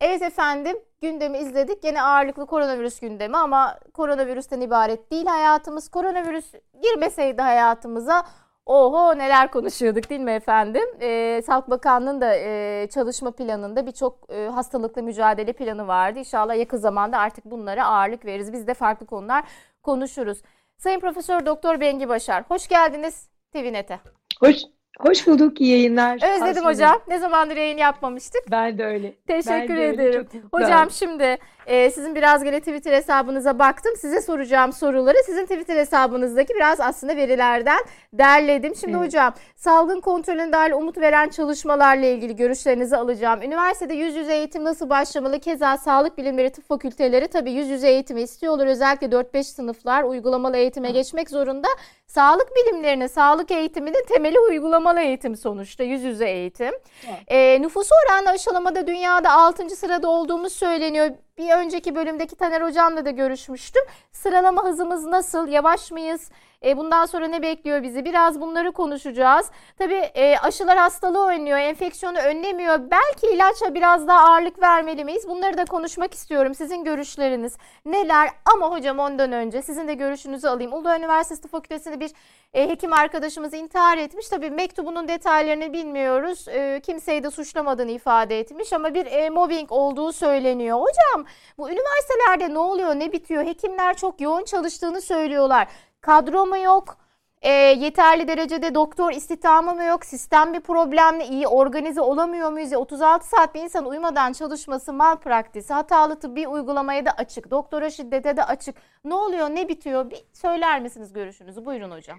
Evet efendim gündemi izledik. Gene ağırlıklı koronavirüs gündemi ama koronavirüsten ibaret değil hayatımız. Koronavirüs girmeseydi hayatımıza oho neler konuşuyorduk değil mi efendim? Ee, Sağlık Bakanlığı'nın da e, çalışma planında birçok e, hastalıkla mücadele planı vardı. İnşallah yakın zamanda artık bunlara ağırlık veririz. Biz de farklı konular konuşuruz. Sayın Profesör Doktor Bengi Başar hoş geldiniz. TVNet'e. Hoş, hoş bulduk. İyi yayınlar. Özledim Aslında. hocam. Ne zamandır yayın yapmamıştık. Ben de öyle. Teşekkür de ederim. Öyle. Hocam şimdi e, sizin biraz gene Twitter hesabınıza baktım. Size soracağım soruları sizin Twitter hesabınızdaki biraz aslında verilerden derledim. Şimdi Evet. hocam salgın kontrolüne dair umut veren çalışmalarla ilgili görüşlerinizi alacağım. Üniversitede yüz yüze eğitim nasıl başlamalı? Keza sağlık bilimleri tıp fakülteleri tabii yüz yüze eğitimi istiyorlar. Özellikle 4-5 sınıflar uygulamalı eğitime geçmek zorunda. Sağlık bilimlerine, sağlık eğitiminin temeli uygulamalı eğitim sonuçta yüz yüze eğitim. Evet. E, nüfus oranı aşılamada dünyada 6. sırada olduğumuz söyleniyor. Bir önceki bölümdeki Taner Hocam'la da görüşmüştüm. Sıralama hızımız nasıl? Yavaş mıyız? E, bundan sonra ne bekliyor bizi? Biraz bunları konuşacağız. Tabii e, aşılar hastalığı önlüyor, enfeksiyonu önlemiyor. Belki ilaça biraz daha ağırlık vermeli miyiz? Bunları da konuşmak istiyorum. Sizin görüşleriniz neler? Ama hocam ondan önce sizin de görüşünüzü alayım. Uludağ Üniversitesi Fakültesi'nde bir e, hekim arkadaşımız intihar etmiş. Tabii mektubunun detaylarını bilmiyoruz. E, kimseyi de suçlamadığını ifade etmiş ama bir e, mobbing olduğu söyleniyor. Hocam bu üniversitelerde ne oluyor, ne bitiyor? Hekimler çok yoğun çalıştığını söylüyorlar. Kadro mu yok? E, yeterli derecede doktor istihdamı mı yok? Sistem bir problemle iyi organize olamıyor muyuz? Ya 36 saat bir insan uyumadan çalışması malpraktisi, hatalı tıbbi uygulamaya da açık, doktora şiddete de açık. Ne oluyor, ne bitiyor? Bir söyler misiniz görüşünüzü? Buyurun hocam.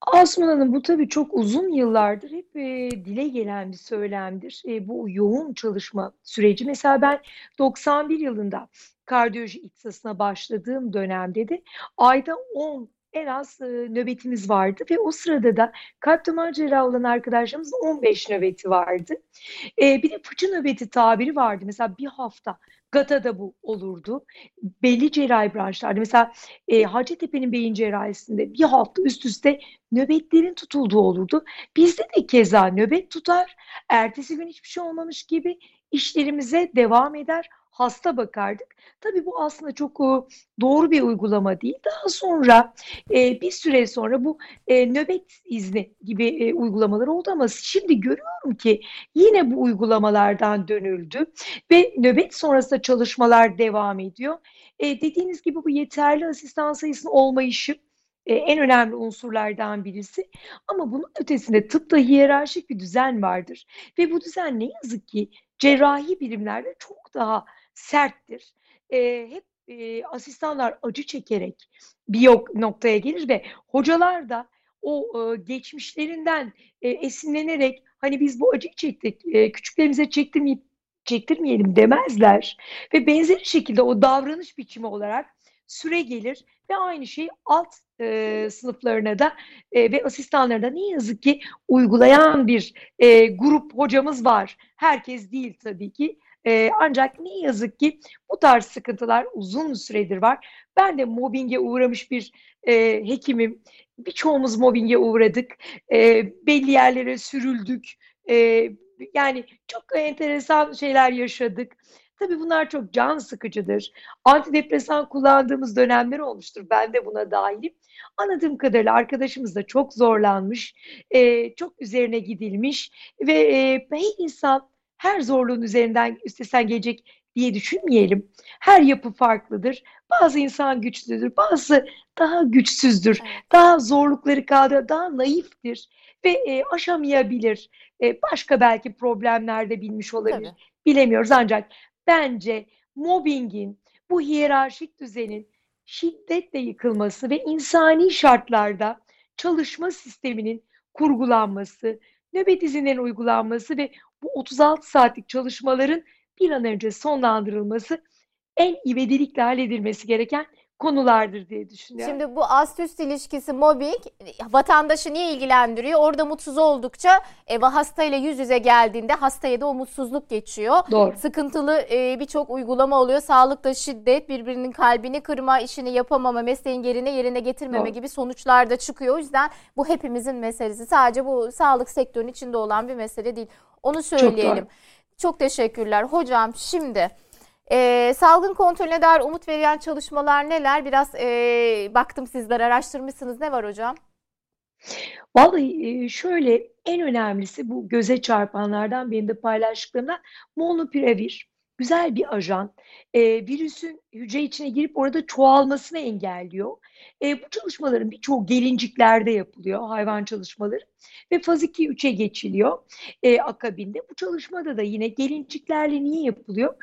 Asman Hanım bu tabii çok uzun yıllardır hep e, dile gelen bir söylemdir. E, bu yoğun çalışma süreci. Mesela ben 91 yılında kardiyoloji ihtisasına başladığım dönemde de ayda 10 en az e, nöbetimiz vardı ve o sırada da kalp damar cerrahı olan arkadaşlarımızın 15 nöbeti vardı. E, bir de fıçı nöbeti tabiri vardı. Mesela bir hafta GATA'da bu olurdu. Belli cerrahi branşlarda mesela e, Hacettepe'nin beyin cerrahisinde bir hafta üst üste nöbetlerin tutulduğu olurdu. Bizde de keza nöbet tutar. Ertesi gün hiçbir şey olmamış gibi işlerimize devam eder. Hasta bakardık. Tabii bu aslında çok doğru bir uygulama değil. Daha sonra bir süre sonra bu nöbet izni gibi uygulamalar oldu ama şimdi görüyorum ki yine bu uygulamalardan dönüldü ve nöbet sonrasında çalışmalar devam ediyor. Dediğiniz gibi bu yeterli asistan sayısının olmayışı en önemli unsurlardan birisi. Ama bunun ötesinde tıpta hiyerarşik bir düzen vardır ve bu düzen ne yazık ki cerrahi bilimlerde çok daha serttir. E, hep e, asistanlar acı çekerek bir yok noktaya gelir ve hocalar da o e, geçmişlerinden e, esinlenerek hani biz bu acıyı çektik, e, küçüklerimize çektirmeyip çektirmeyelim demezler ve benzeri şekilde o davranış biçimi olarak süre gelir ve aynı şey alt e, sınıflarına da e, ve asistanlarına ne yazık ki uygulayan bir e, grup hocamız var. Herkes değil tabii ki. E, ancak ne yazık ki bu tarz sıkıntılar uzun süredir var. Ben de mobbinge uğramış bir e, hekimim. Birçoğumuz mobbinge uğradık. E, belli yerlere sürüldük. E, yani çok enteresan şeyler yaşadık. Tabii bunlar çok can sıkıcıdır. Antidepresan kullandığımız dönemler olmuştur. Ben de buna dahilim. Anladığım kadarıyla arkadaşımız da çok zorlanmış, e, çok üzerine gidilmiş ve e, her insan her zorluğun üzerinden üstesinden gelecek diye düşünmeyelim. Her yapı farklıdır. Bazı insan güçlüdür, bazı daha güçsüzdür, daha zorlukları kaldırır, daha naiftir ve e, aşamayabilir. E, başka belki problemler de bilmiş olabilir. Tabii. Bilemiyoruz ancak bence mobbingin, bu hiyerarşik düzenin şiddetle yıkılması ve insani şartlarda çalışma sisteminin kurgulanması, nöbet izinlerin uygulanması ve bu 36 saatlik çalışmaların bir an önce sonlandırılması en ivedilikle halledilmesi gereken konulardır diye düşünüyorum. Şimdi bu ast üst ilişkisi mobbing vatandaşı niye ilgilendiriyor? Orada mutsuz oldukça e, hastayla yüz yüze geldiğinde hastaya da o mutsuzluk geçiyor. Doğru. Sıkıntılı e, birçok uygulama oluyor. Sağlıkta şiddet, birbirinin kalbini kırma, işini yapamama, mesleğin yerine yerine getirmeme Doğru. gibi sonuçlar da çıkıyor. O yüzden bu hepimizin meselesi. Sadece bu sağlık sektörünün içinde olan bir mesele değil. Onu söyleyelim. Çok teşekkürler. Hocam şimdi e, salgın kontrolüne dair umut veren çalışmalar neler? Biraz e, baktım sizler araştırmışsınız. Ne var hocam? Vallahi e, şöyle en önemlisi bu göze çarpanlardan benim de paylaştıklarımdan molnupiravir. Güzel bir ajan. E, virüsün hücre içine girip orada çoğalmasını engelliyor. E, bu çalışmaların birçoğu gelinciklerde yapılıyor, hayvan çalışmaları. Ve faz 2-3'e geçiliyor e, akabinde. Bu çalışmada da yine gelinciklerle niye yapılıyor?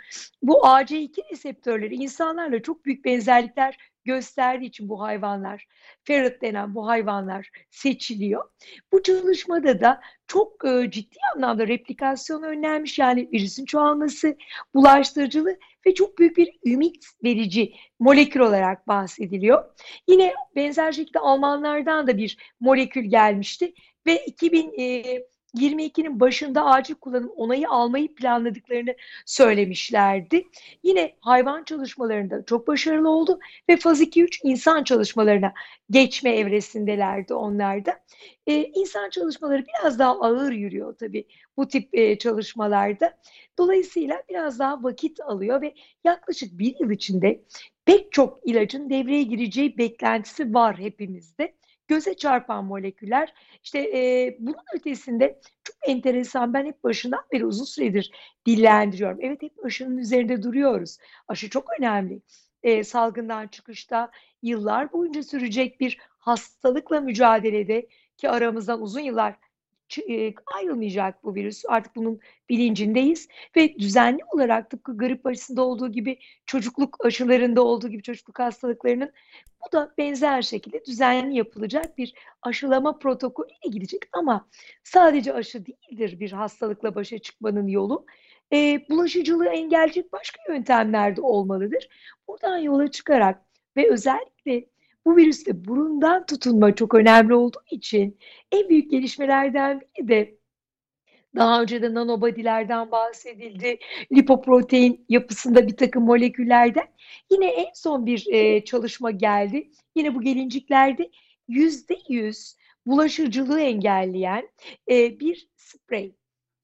Bu AC2 reseptörleri insanlarla çok büyük benzerlikler gösterdiği için bu hayvanlar, ferret denen bu hayvanlar seçiliyor. Bu çalışmada da çok e, ciddi anlamda replikasyon önlenmiş yani virüsün çoğalması, bulaştırıcılığı ve çok büyük bir ümit verici molekül olarak bahsediliyor. Yine benzer şekilde Almanlardan da bir molekül gelmişti ve 2022'nin başında acil kullanım onayı almayı planladıklarını söylemişlerdi. Yine hayvan çalışmalarında çok başarılı oldu ve faz 2-3 insan çalışmalarına geçme evresindelerdi onlar da. Ee, insan çalışmaları biraz daha ağır yürüyor tabii bu tip e, çalışmalarda. Dolayısıyla biraz daha vakit alıyor ve yaklaşık bir yıl içinde pek çok ilacın devreye gireceği beklentisi var hepimizde. Göze çarpan moleküller işte e, bunun ötesinde çok enteresan ben hep başından beri uzun süredir dillendiriyorum. Evet hep aşının üzerinde duruyoruz. Aşı çok önemli. E, salgından çıkışta yıllar boyunca sürecek bir hastalıkla mücadelede ki aramızdan uzun yıllar ayrılmayacak bu virüs. Artık bunun bilincindeyiz ve düzenli olarak tıpkı grip aşısında olduğu gibi çocukluk aşılarında olduğu gibi çocukluk hastalıklarının bu da benzer şekilde düzenli yapılacak bir aşılama protokolüyle gidecek ama sadece aşı değildir bir hastalıkla başa çıkmanın yolu. E, bulaşıcılığı engelleyecek başka yöntemler de olmalıdır. Buradan yola çıkarak ve özellikle bu virüste burundan tutunma çok önemli olduğu için en büyük gelişmelerden biri de daha önce de nanobodilerden bahsedildi. Lipoprotein yapısında bir takım moleküllerden. Yine en son bir e, çalışma geldi. Yine bu gelinciklerde yüzde yüz bulaşıcılığı engelleyen e, bir sprey.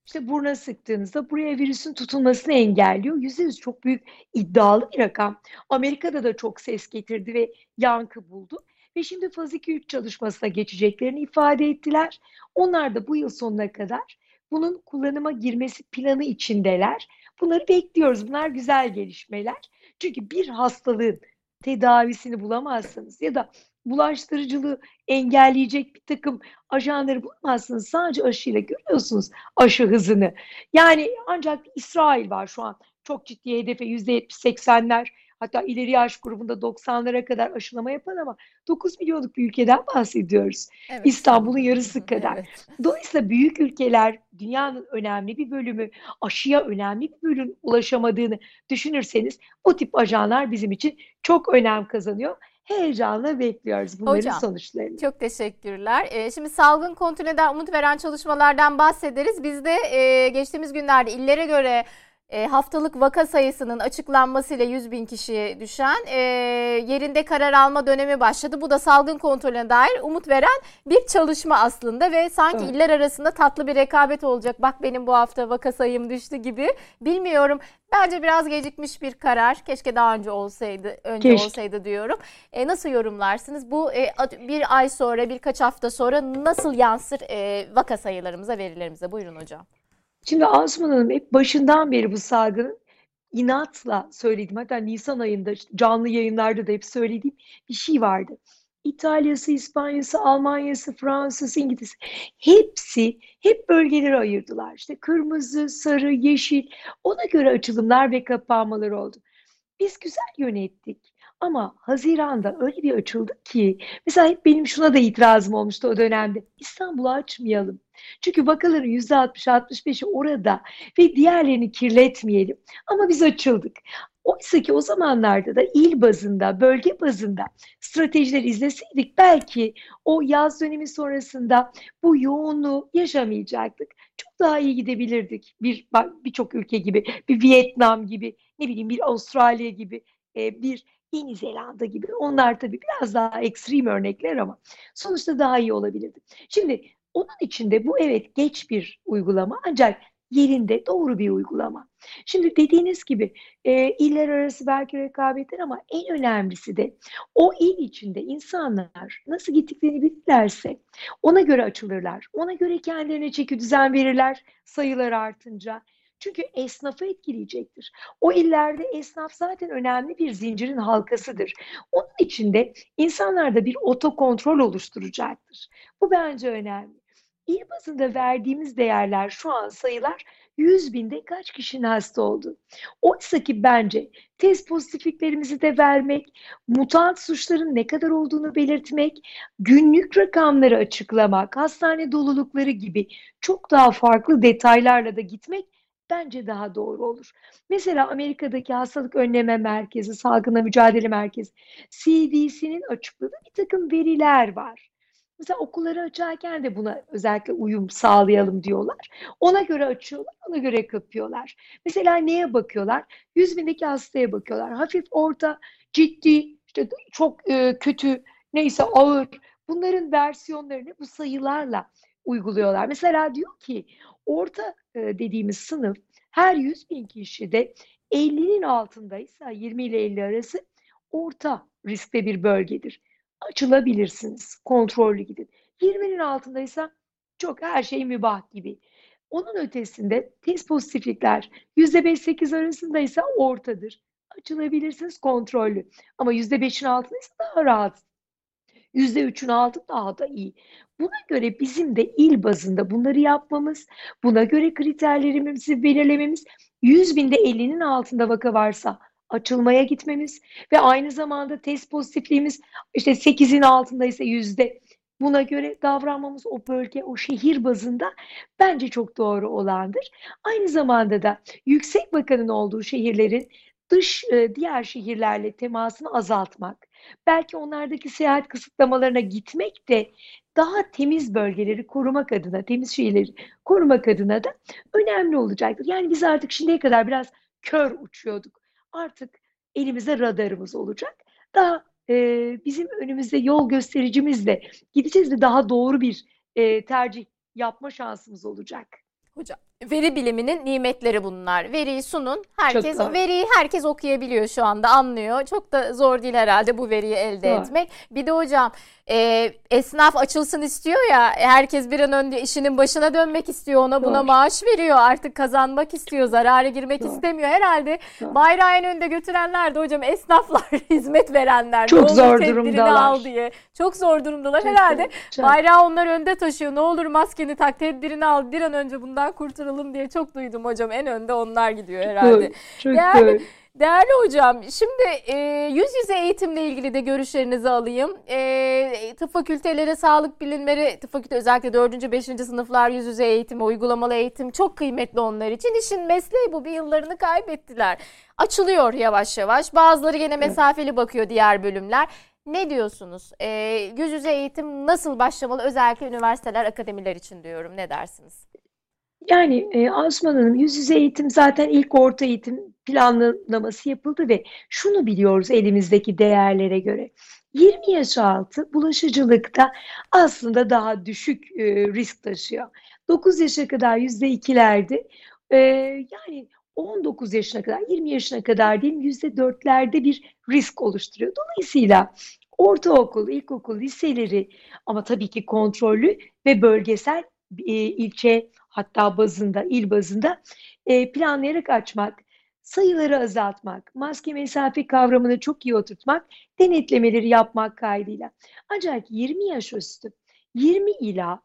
İşte buruna sıktığınızda buraya virüsün tutunmasını engelliyor. Yüzde yüz çok büyük iddialı bir rakam. Amerika'da da çok ses getirdi ve yankı buldu. Ve şimdi faz 2-3 çalışmasına geçeceklerini ifade ettiler. Onlar da bu yıl sonuna kadar bunun kullanıma girmesi planı içindeler. Bunları bekliyoruz. Bunlar güzel gelişmeler. Çünkü bir hastalığın tedavisini bulamazsınız ya da bulaştırıcılığı engelleyecek bir takım ajanları bulamazsınız. Sadece aşıyla görüyorsunuz aşı hızını. Yani ancak İsrail var şu an çok ciddi hedefe %70-80'ler hatta ileri yaş grubunda 90'lara kadar aşılama yapan ama 9 milyonluk bir ülkeden bahsediyoruz. Evet. İstanbul'un yarısı kadar. Evet. Dolayısıyla büyük ülkeler dünyanın önemli bir bölümü aşıya önemli bir bölüm ulaşamadığını düşünürseniz o tip ajanlar bizim için çok önem kazanıyor. Heyecanla bekliyoruz bunların Hocam, sonuçlarını. Çok teşekkürler. Ee, şimdi salgın kontrolünden umut veren çalışmalardan bahsederiz. Biz de e, geçtiğimiz günlerde illere göre e, haftalık vaka sayısının açıklanmasıyla 100 bin kişiye düşen e, yerinde karar alma dönemi başladı. Bu da salgın kontrolüne dair umut veren bir çalışma aslında ve sanki Evet. iller arasında tatlı bir rekabet olacak. Bak benim bu hafta vaka sayım düştü gibi. Bilmiyorum. Bence biraz gecikmiş bir karar. Keşke daha önce olsaydı, önce Keşke. olsaydı diyorum. E, nasıl yorumlarsınız? Bu e, bir ay sonra, birkaç hafta sonra nasıl yansır e, vaka sayılarımıza, verilerimize? Buyurun hocam. Şimdi Asuman Hanım hep başından beri bu salgının inatla söylediğim hatta Nisan ayında canlı yayınlarda da hep söylediğim bir şey vardı. İtalya'sı, İspanya'sı, Almanya'sı, Fransa'sı, İngilizce hepsi hep bölgelere ayırdılar. İşte kırmızı, sarı, yeşil ona göre açılımlar ve kapanmalar oldu. Biz güzel yönettik ama Haziran'da öyle bir açıldık ki mesela hep benim şuna da itirazım olmuştu o dönemde. İstanbul'u açmayalım. Çünkü vakaların %60-65'i orada ve diğerlerini kirletmeyelim. Ama biz açıldık. Oysa ki o zamanlarda da il bazında, bölge bazında stratejiler izleseydik belki o yaz dönemi sonrasında bu yoğunluğu yaşamayacaktık. Çok daha iyi gidebilirdik. Bir birçok ülke gibi, bir Vietnam gibi, ne bileyim bir Avustralya gibi, e, bir Yeni Zelanda gibi. Onlar tabii biraz daha ekstrem örnekler ama sonuçta daha iyi olabilirdi. Şimdi onun içinde bu evet geç bir uygulama ancak yerinde doğru bir uygulama. Şimdi dediğiniz gibi e, iller arası belki rekabetler ama en önemlisi de o il içinde insanlar nasıl gittiklerini bilirlerse ona göre açılırlar. Ona göre kendilerine çeki düzen verirler sayılar artınca. Çünkü esnafı etkileyecektir. O illerde esnaf zaten önemli bir zincirin halkasıdır. Onun içinde insanlarda bir otokontrol oluşturacaktır. Bu bence önemli. İl bazında verdiğimiz değerler şu an sayılar 100 binde kaç kişinin hasta oldu? Oysa ki bence test pozitifliklerimizi de vermek, mutant suçların ne kadar olduğunu belirtmek, günlük rakamları açıklamak, hastane dolulukları gibi çok daha farklı detaylarla da gitmek bence daha doğru olur. Mesela Amerika'daki Hastalık Önleme Merkezi, Salgınla Mücadele Merkezi, CDC'nin açıkladığı bir takım veriler var. Mesela okulları açarken de buna özellikle uyum sağlayalım diyorlar. Ona göre açıyorlar, ona göre kapıyorlar. Mesela neye bakıyorlar? 100 bindeki hastaya bakıyorlar. Hafif, orta, ciddi, işte çok e, kötü, neyse ağır. Bunların versiyonlarını bu sayılarla uyguluyorlar. Mesela diyor ki orta e, dediğimiz sınıf her 100 bin kişide 50'nin altındaysa 20 ile 50 arası orta riskte bir bölgedir açılabilirsiniz. Kontrollü gidin. 20'nin altındaysa çok her şey mübah gibi. Onun ötesinde test pozitiflikler %5-8 arasındaysa ortadır. Açılabilirsiniz kontrollü. Ama %5'in altındaysa daha rahat. %3'ün altı daha da iyi. Buna göre bizim de il bazında bunları yapmamız, buna göre kriterlerimizi belirlememiz, 100 binde 50'nin altında vaka varsa açılmaya gitmemiz ve aynı zamanda test pozitifliğimiz işte 8'in altındaysa yüzde buna göre davranmamız o bölge, o şehir bazında bence çok doğru olandır. Aynı zamanda da yüksek vakanın olduğu şehirlerin dış e, diğer şehirlerle temasını azaltmak, belki onlardaki seyahat kısıtlamalarına gitmek de daha temiz bölgeleri korumak adına, temiz şehirleri korumak adına da önemli olacaktır. Yani biz artık şimdiye kadar biraz kör uçuyorduk artık elimizde radarımız olacak. Daha e, bizim önümüzde yol göstericimizle gideceğiz ve daha doğru bir e, tercih yapma şansımız olacak. Hocam veri biliminin nimetleri bunlar. Veriyi sunun. Herkes veriyi herkes okuyabiliyor şu anda, anlıyor. Çok da zor değil herhalde bu veriyi elde Doğru. etmek. Bir de hocam e, esnaf açılsın istiyor ya. Herkes bir an önce işinin başına dönmek istiyor. Ona buna Doğru. maaş veriyor. Artık kazanmak istiyor. Zarara girmek Doğru. istemiyor. Herhalde Doğru. bayrağı en önde götürenler de hocam esnaflar, hizmet verenler. Çok zor durumdalar. al diye. Çok zor durumdalar. Çok herhalde çok. Bayrağı onlar önde taşıyor. Ne olur maskeni tak, tedbirini al. Bir an önce bundan kurtulalım diye çok duydum hocam. En önde onlar gidiyor herhalde. Çok doğru. Değerli hocam, şimdi e, yüz yüze eğitimle ilgili de görüşlerinizi alayım. E, tıp fakülteleri, sağlık bilimleri, tıp fakülte özellikle 4. 5. sınıflar yüz yüze eğitim, uygulamalı eğitim çok kıymetli onlar için. İşin mesleği bu bir yıllarını kaybettiler. Açılıyor yavaş yavaş. Bazıları yine mesafeli bakıyor diğer bölümler. Ne diyorsunuz? E, yüz yüze eğitim nasıl başlamalı? Özellikle üniversiteler, akademiler için diyorum. Ne dersiniz? Yani e, Asuman Hanım yüz yüze eğitim zaten ilk orta eğitim planlaması yapıldı ve şunu biliyoruz elimizdeki değerlere göre. 20 yaş altı bulaşıcılıkta aslında daha düşük e, risk taşıyor. 9 yaşa kadar %2'lerde e, yani 19 yaşına kadar 20 yaşına kadar diyelim %4'lerde bir risk oluşturuyor. Dolayısıyla ortaokul, ilkokul, liseleri ama tabii ki kontrollü ve bölgesel e, ilçe hatta bazında, il bazında e, planlayarak açmak, sayıları azaltmak, maske mesafe kavramını çok iyi oturtmak, denetlemeleri yapmak kaydıyla. Ancak 20 yaş üstü, 20 ila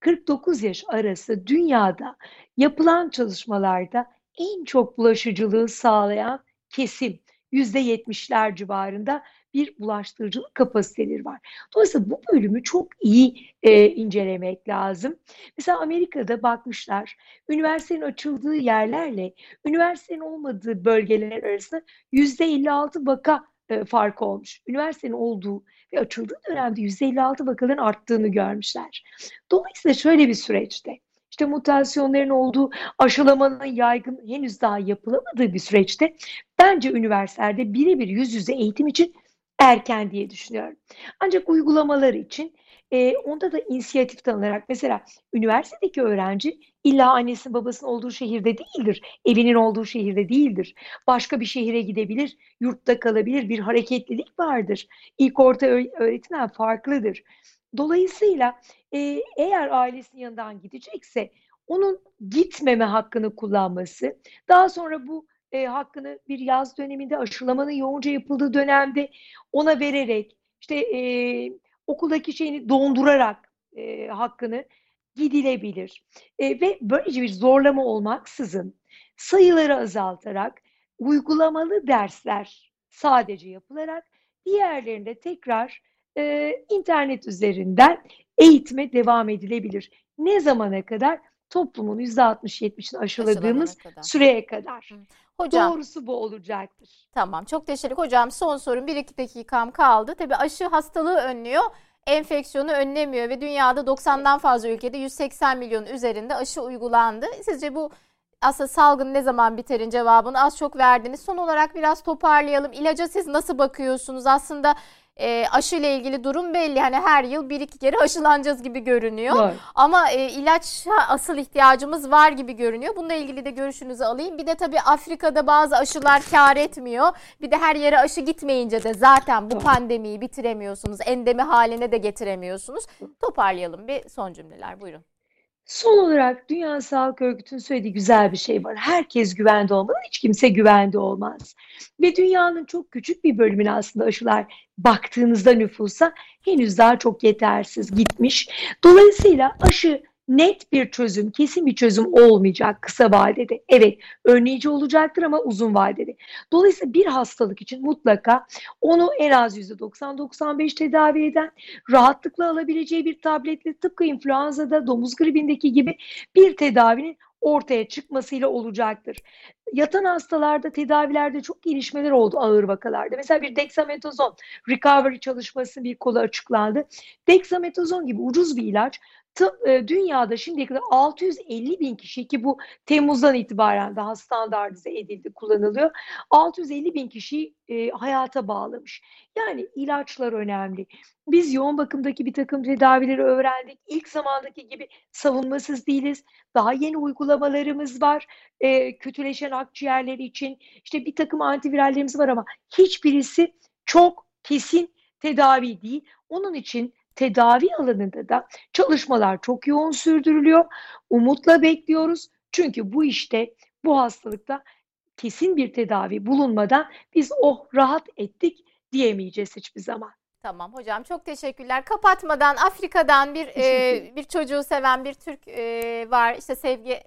49 yaş arası dünyada yapılan çalışmalarda en çok bulaşıcılığı sağlayan kesim %70'ler civarında bir bulaştırıcılık kapasiteleri var. Dolayısıyla bu bölümü çok iyi e, incelemek lazım. Mesela Amerika'da bakmışlar, üniversitenin açıldığı yerlerle üniversitenin olmadığı bölgeler arasında %56 vaka e, farkı olmuş. Üniversitenin olduğu ve açıldığı dönemde %56 vakaların arttığını görmüşler. Dolayısıyla şöyle bir süreçte işte mutasyonların olduğu, aşılamanın yaygın henüz daha yapılamadığı bir süreçte bence üniversitelerde birebir yüz yüze eğitim için erken diye düşünüyorum. Ancak uygulamalar için e, onda da inisiyatif tanınarak mesela üniversitedeki öğrenci illa annesinin babasının olduğu şehirde değildir. Evinin olduğu şehirde değildir. Başka bir şehire gidebilir, yurtta kalabilir. Bir hareketlilik vardır. İlk orta öğretimden farklıdır. Dolayısıyla e, eğer ailesinin yanından gidecekse onun gitmeme hakkını kullanması, daha sonra bu e, hakkını bir yaz döneminde aşılamanın yoğunca yapıldığı dönemde ona vererek işte e, okuldaki şeyini dondurarak e, hakkını gidilebilir. E, ve böylece bir zorlama olmaksızın sayıları azaltarak uygulamalı dersler sadece yapılarak diğerlerinde tekrar e, internet üzerinden eğitime devam edilebilir. Ne zamana kadar? Toplumun %60-70'ini aşıladığımız kadar. süreye kadar. Hocam, Doğrusu bu olacaktır. Tamam çok teşekkür Hocam son sorun 1-2 dakikam kaldı. Tabii aşı hastalığı önlüyor enfeksiyonu önlemiyor ve dünyada 90'dan fazla ülkede 180 milyon üzerinde aşı uygulandı. Sizce bu aslında salgın ne zaman biterin cevabını az çok verdiniz. Son olarak biraz toparlayalım. İlaca siz nasıl bakıyorsunuz? Aslında e, aşı ile ilgili durum belli. Hani her yıl bir iki kere aşılanacağız gibi görünüyor. Doğru. Ama e, ilaça asıl ihtiyacımız var gibi görünüyor. Bununla ilgili de görüşünüzü alayım. Bir de tabii Afrika'da bazı aşılar kar etmiyor. Bir de her yere aşı gitmeyince de zaten bu pandemiyi bitiremiyorsunuz. Endemi haline de getiremiyorsunuz. Toparlayalım bir son cümleler. Buyurun. Son olarak Dünya Sağlık Örgütü'nün söylediği güzel bir şey var. Herkes güvende olmalı, hiç kimse güvende olmaz. Ve dünyanın çok küçük bir bölümüne aslında aşılar baktığınızda nüfusa henüz daha çok yetersiz gitmiş. Dolayısıyla aşı net bir çözüm, kesin bir çözüm olmayacak kısa vadede. Evet, önleyici olacaktır ama uzun vadede. Dolayısıyla bir hastalık için mutlaka onu en az %90-95 tedavi eden, rahatlıkla alabileceği bir tabletle tıpkı influenza'da, domuz gribindeki gibi bir tedavinin ortaya çıkmasıyla olacaktır. Yatan hastalarda tedavilerde çok gelişmeler oldu ağır vakalarda. Mesela bir dexamethasone recovery çalışması bir kolu açıklandı. Dexamethasone gibi ucuz bir ilaç dünyada şimdiye kadar 650 bin kişi ki bu Temmuz'dan itibaren daha standartize edildi, kullanılıyor. 650 bin kişi e, hayata bağlamış. Yani ilaçlar önemli. Biz yoğun bakımdaki bir takım tedavileri öğrendik. İlk zamandaki gibi savunmasız değiliz. Daha yeni uygulamalarımız var. E, kötüleşen akciğerleri için işte bir takım antivirallerimiz var ama hiçbirisi çok kesin tedavi değil. Onun için tedavi alanında da çalışmalar çok yoğun sürdürülüyor. Umutla bekliyoruz. Çünkü bu işte bu hastalıkta kesin bir tedavi bulunmadan biz oh rahat ettik diyemeyeceğiz hiçbir zaman. Tamam hocam çok teşekkürler. Kapatmadan Afrika'dan bir e, bir çocuğu seven bir Türk e, var. İşte Sevgi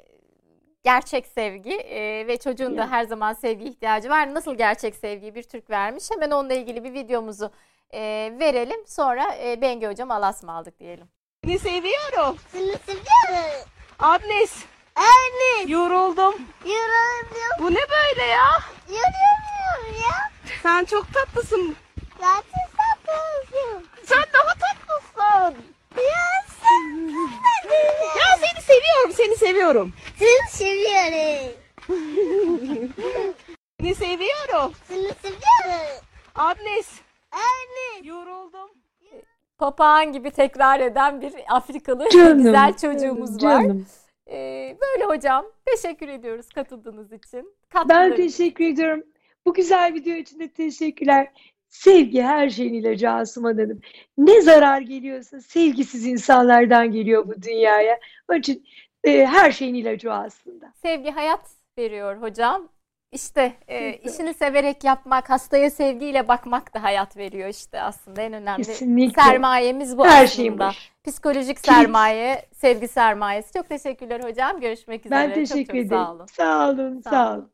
gerçek sevgi e, ve çocuğun da her zaman sevgi ihtiyacı var. Nasıl gerçek sevgiyi bir Türk vermiş? Hemen onunla ilgili bir videomuzu e, verelim. Sonra e, Bengi hocam alasma aldık diyelim. Seni seviyorum. Seni seviyorum. Agnes. Anne. Yoruldum. Yoruldum. Bu ne böyle ya? Yoruldum ya. Sen çok tatlısın. Gerçekten tatlısın. Sen daha tatlısın. Ya sen Ya seni seviyorum. Seni seviyorum. Seni seviyorum. Seni seviyorum. Seni seviyorum. Agnes. Anne. Yoruldum. Papağan gibi tekrar eden bir Afrikalı Canım, güzel çocuğumuz var. Canım. E, böyle hocam. Teşekkür ediyoruz katıldığınız için. Ben Katkılarınız teşekkür ediyorum. Bu güzel video için de teşekkürler. Sevgi her şeyin ilacı Asuman Hanım. Ne zarar geliyorsa sevgisiz insanlardan geliyor bu dünyaya. Onun için e, her şeyin ilacı o aslında. Sevgi hayat veriyor hocam. İşte e, işini severek yapmak, hastaya sevgiyle bakmak da hayat veriyor işte aslında en önemli Kesinlikle. sermayemiz bu Her aslında. başı. Psikolojik sermaye, sevgi sermayesi. Çok teşekkürler hocam. Görüşmek üzere. Ben Çok teşekkür çok ederim. Sağ olun. Sağ olun, Sağ sağ olun. olun.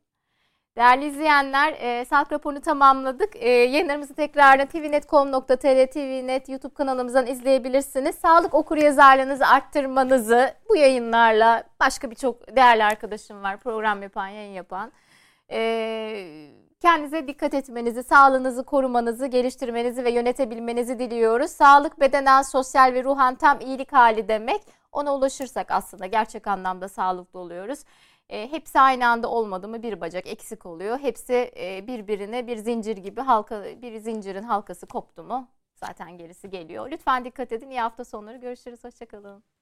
Değerli izleyenler, e, sağlık raporunu tamamladık. E, yayınlarımızı tekrardan tvnet.com.tr, tvnet YouTube kanalımızdan izleyebilirsiniz. Sağlık okuryazarlığınızı arttırmanızı bu yayınlarla başka birçok değerli arkadaşım var, program yapan, yayın yapan. E, kendinize dikkat etmenizi, sağlığınızı korumanızı, geliştirmenizi ve yönetebilmenizi diliyoruz. Sağlık bedenen, sosyal ve ruhan tam iyilik hali demek. Ona ulaşırsak aslında gerçek anlamda sağlıklı oluyoruz. E, hepsi aynı anda olmadı mı bir bacak eksik oluyor. Hepsi e, birbirine bir zincir gibi halka bir zincirin halkası koptu mu zaten gerisi geliyor. Lütfen dikkat edin. İyi hafta sonları görüşürüz. Hoşçakalın.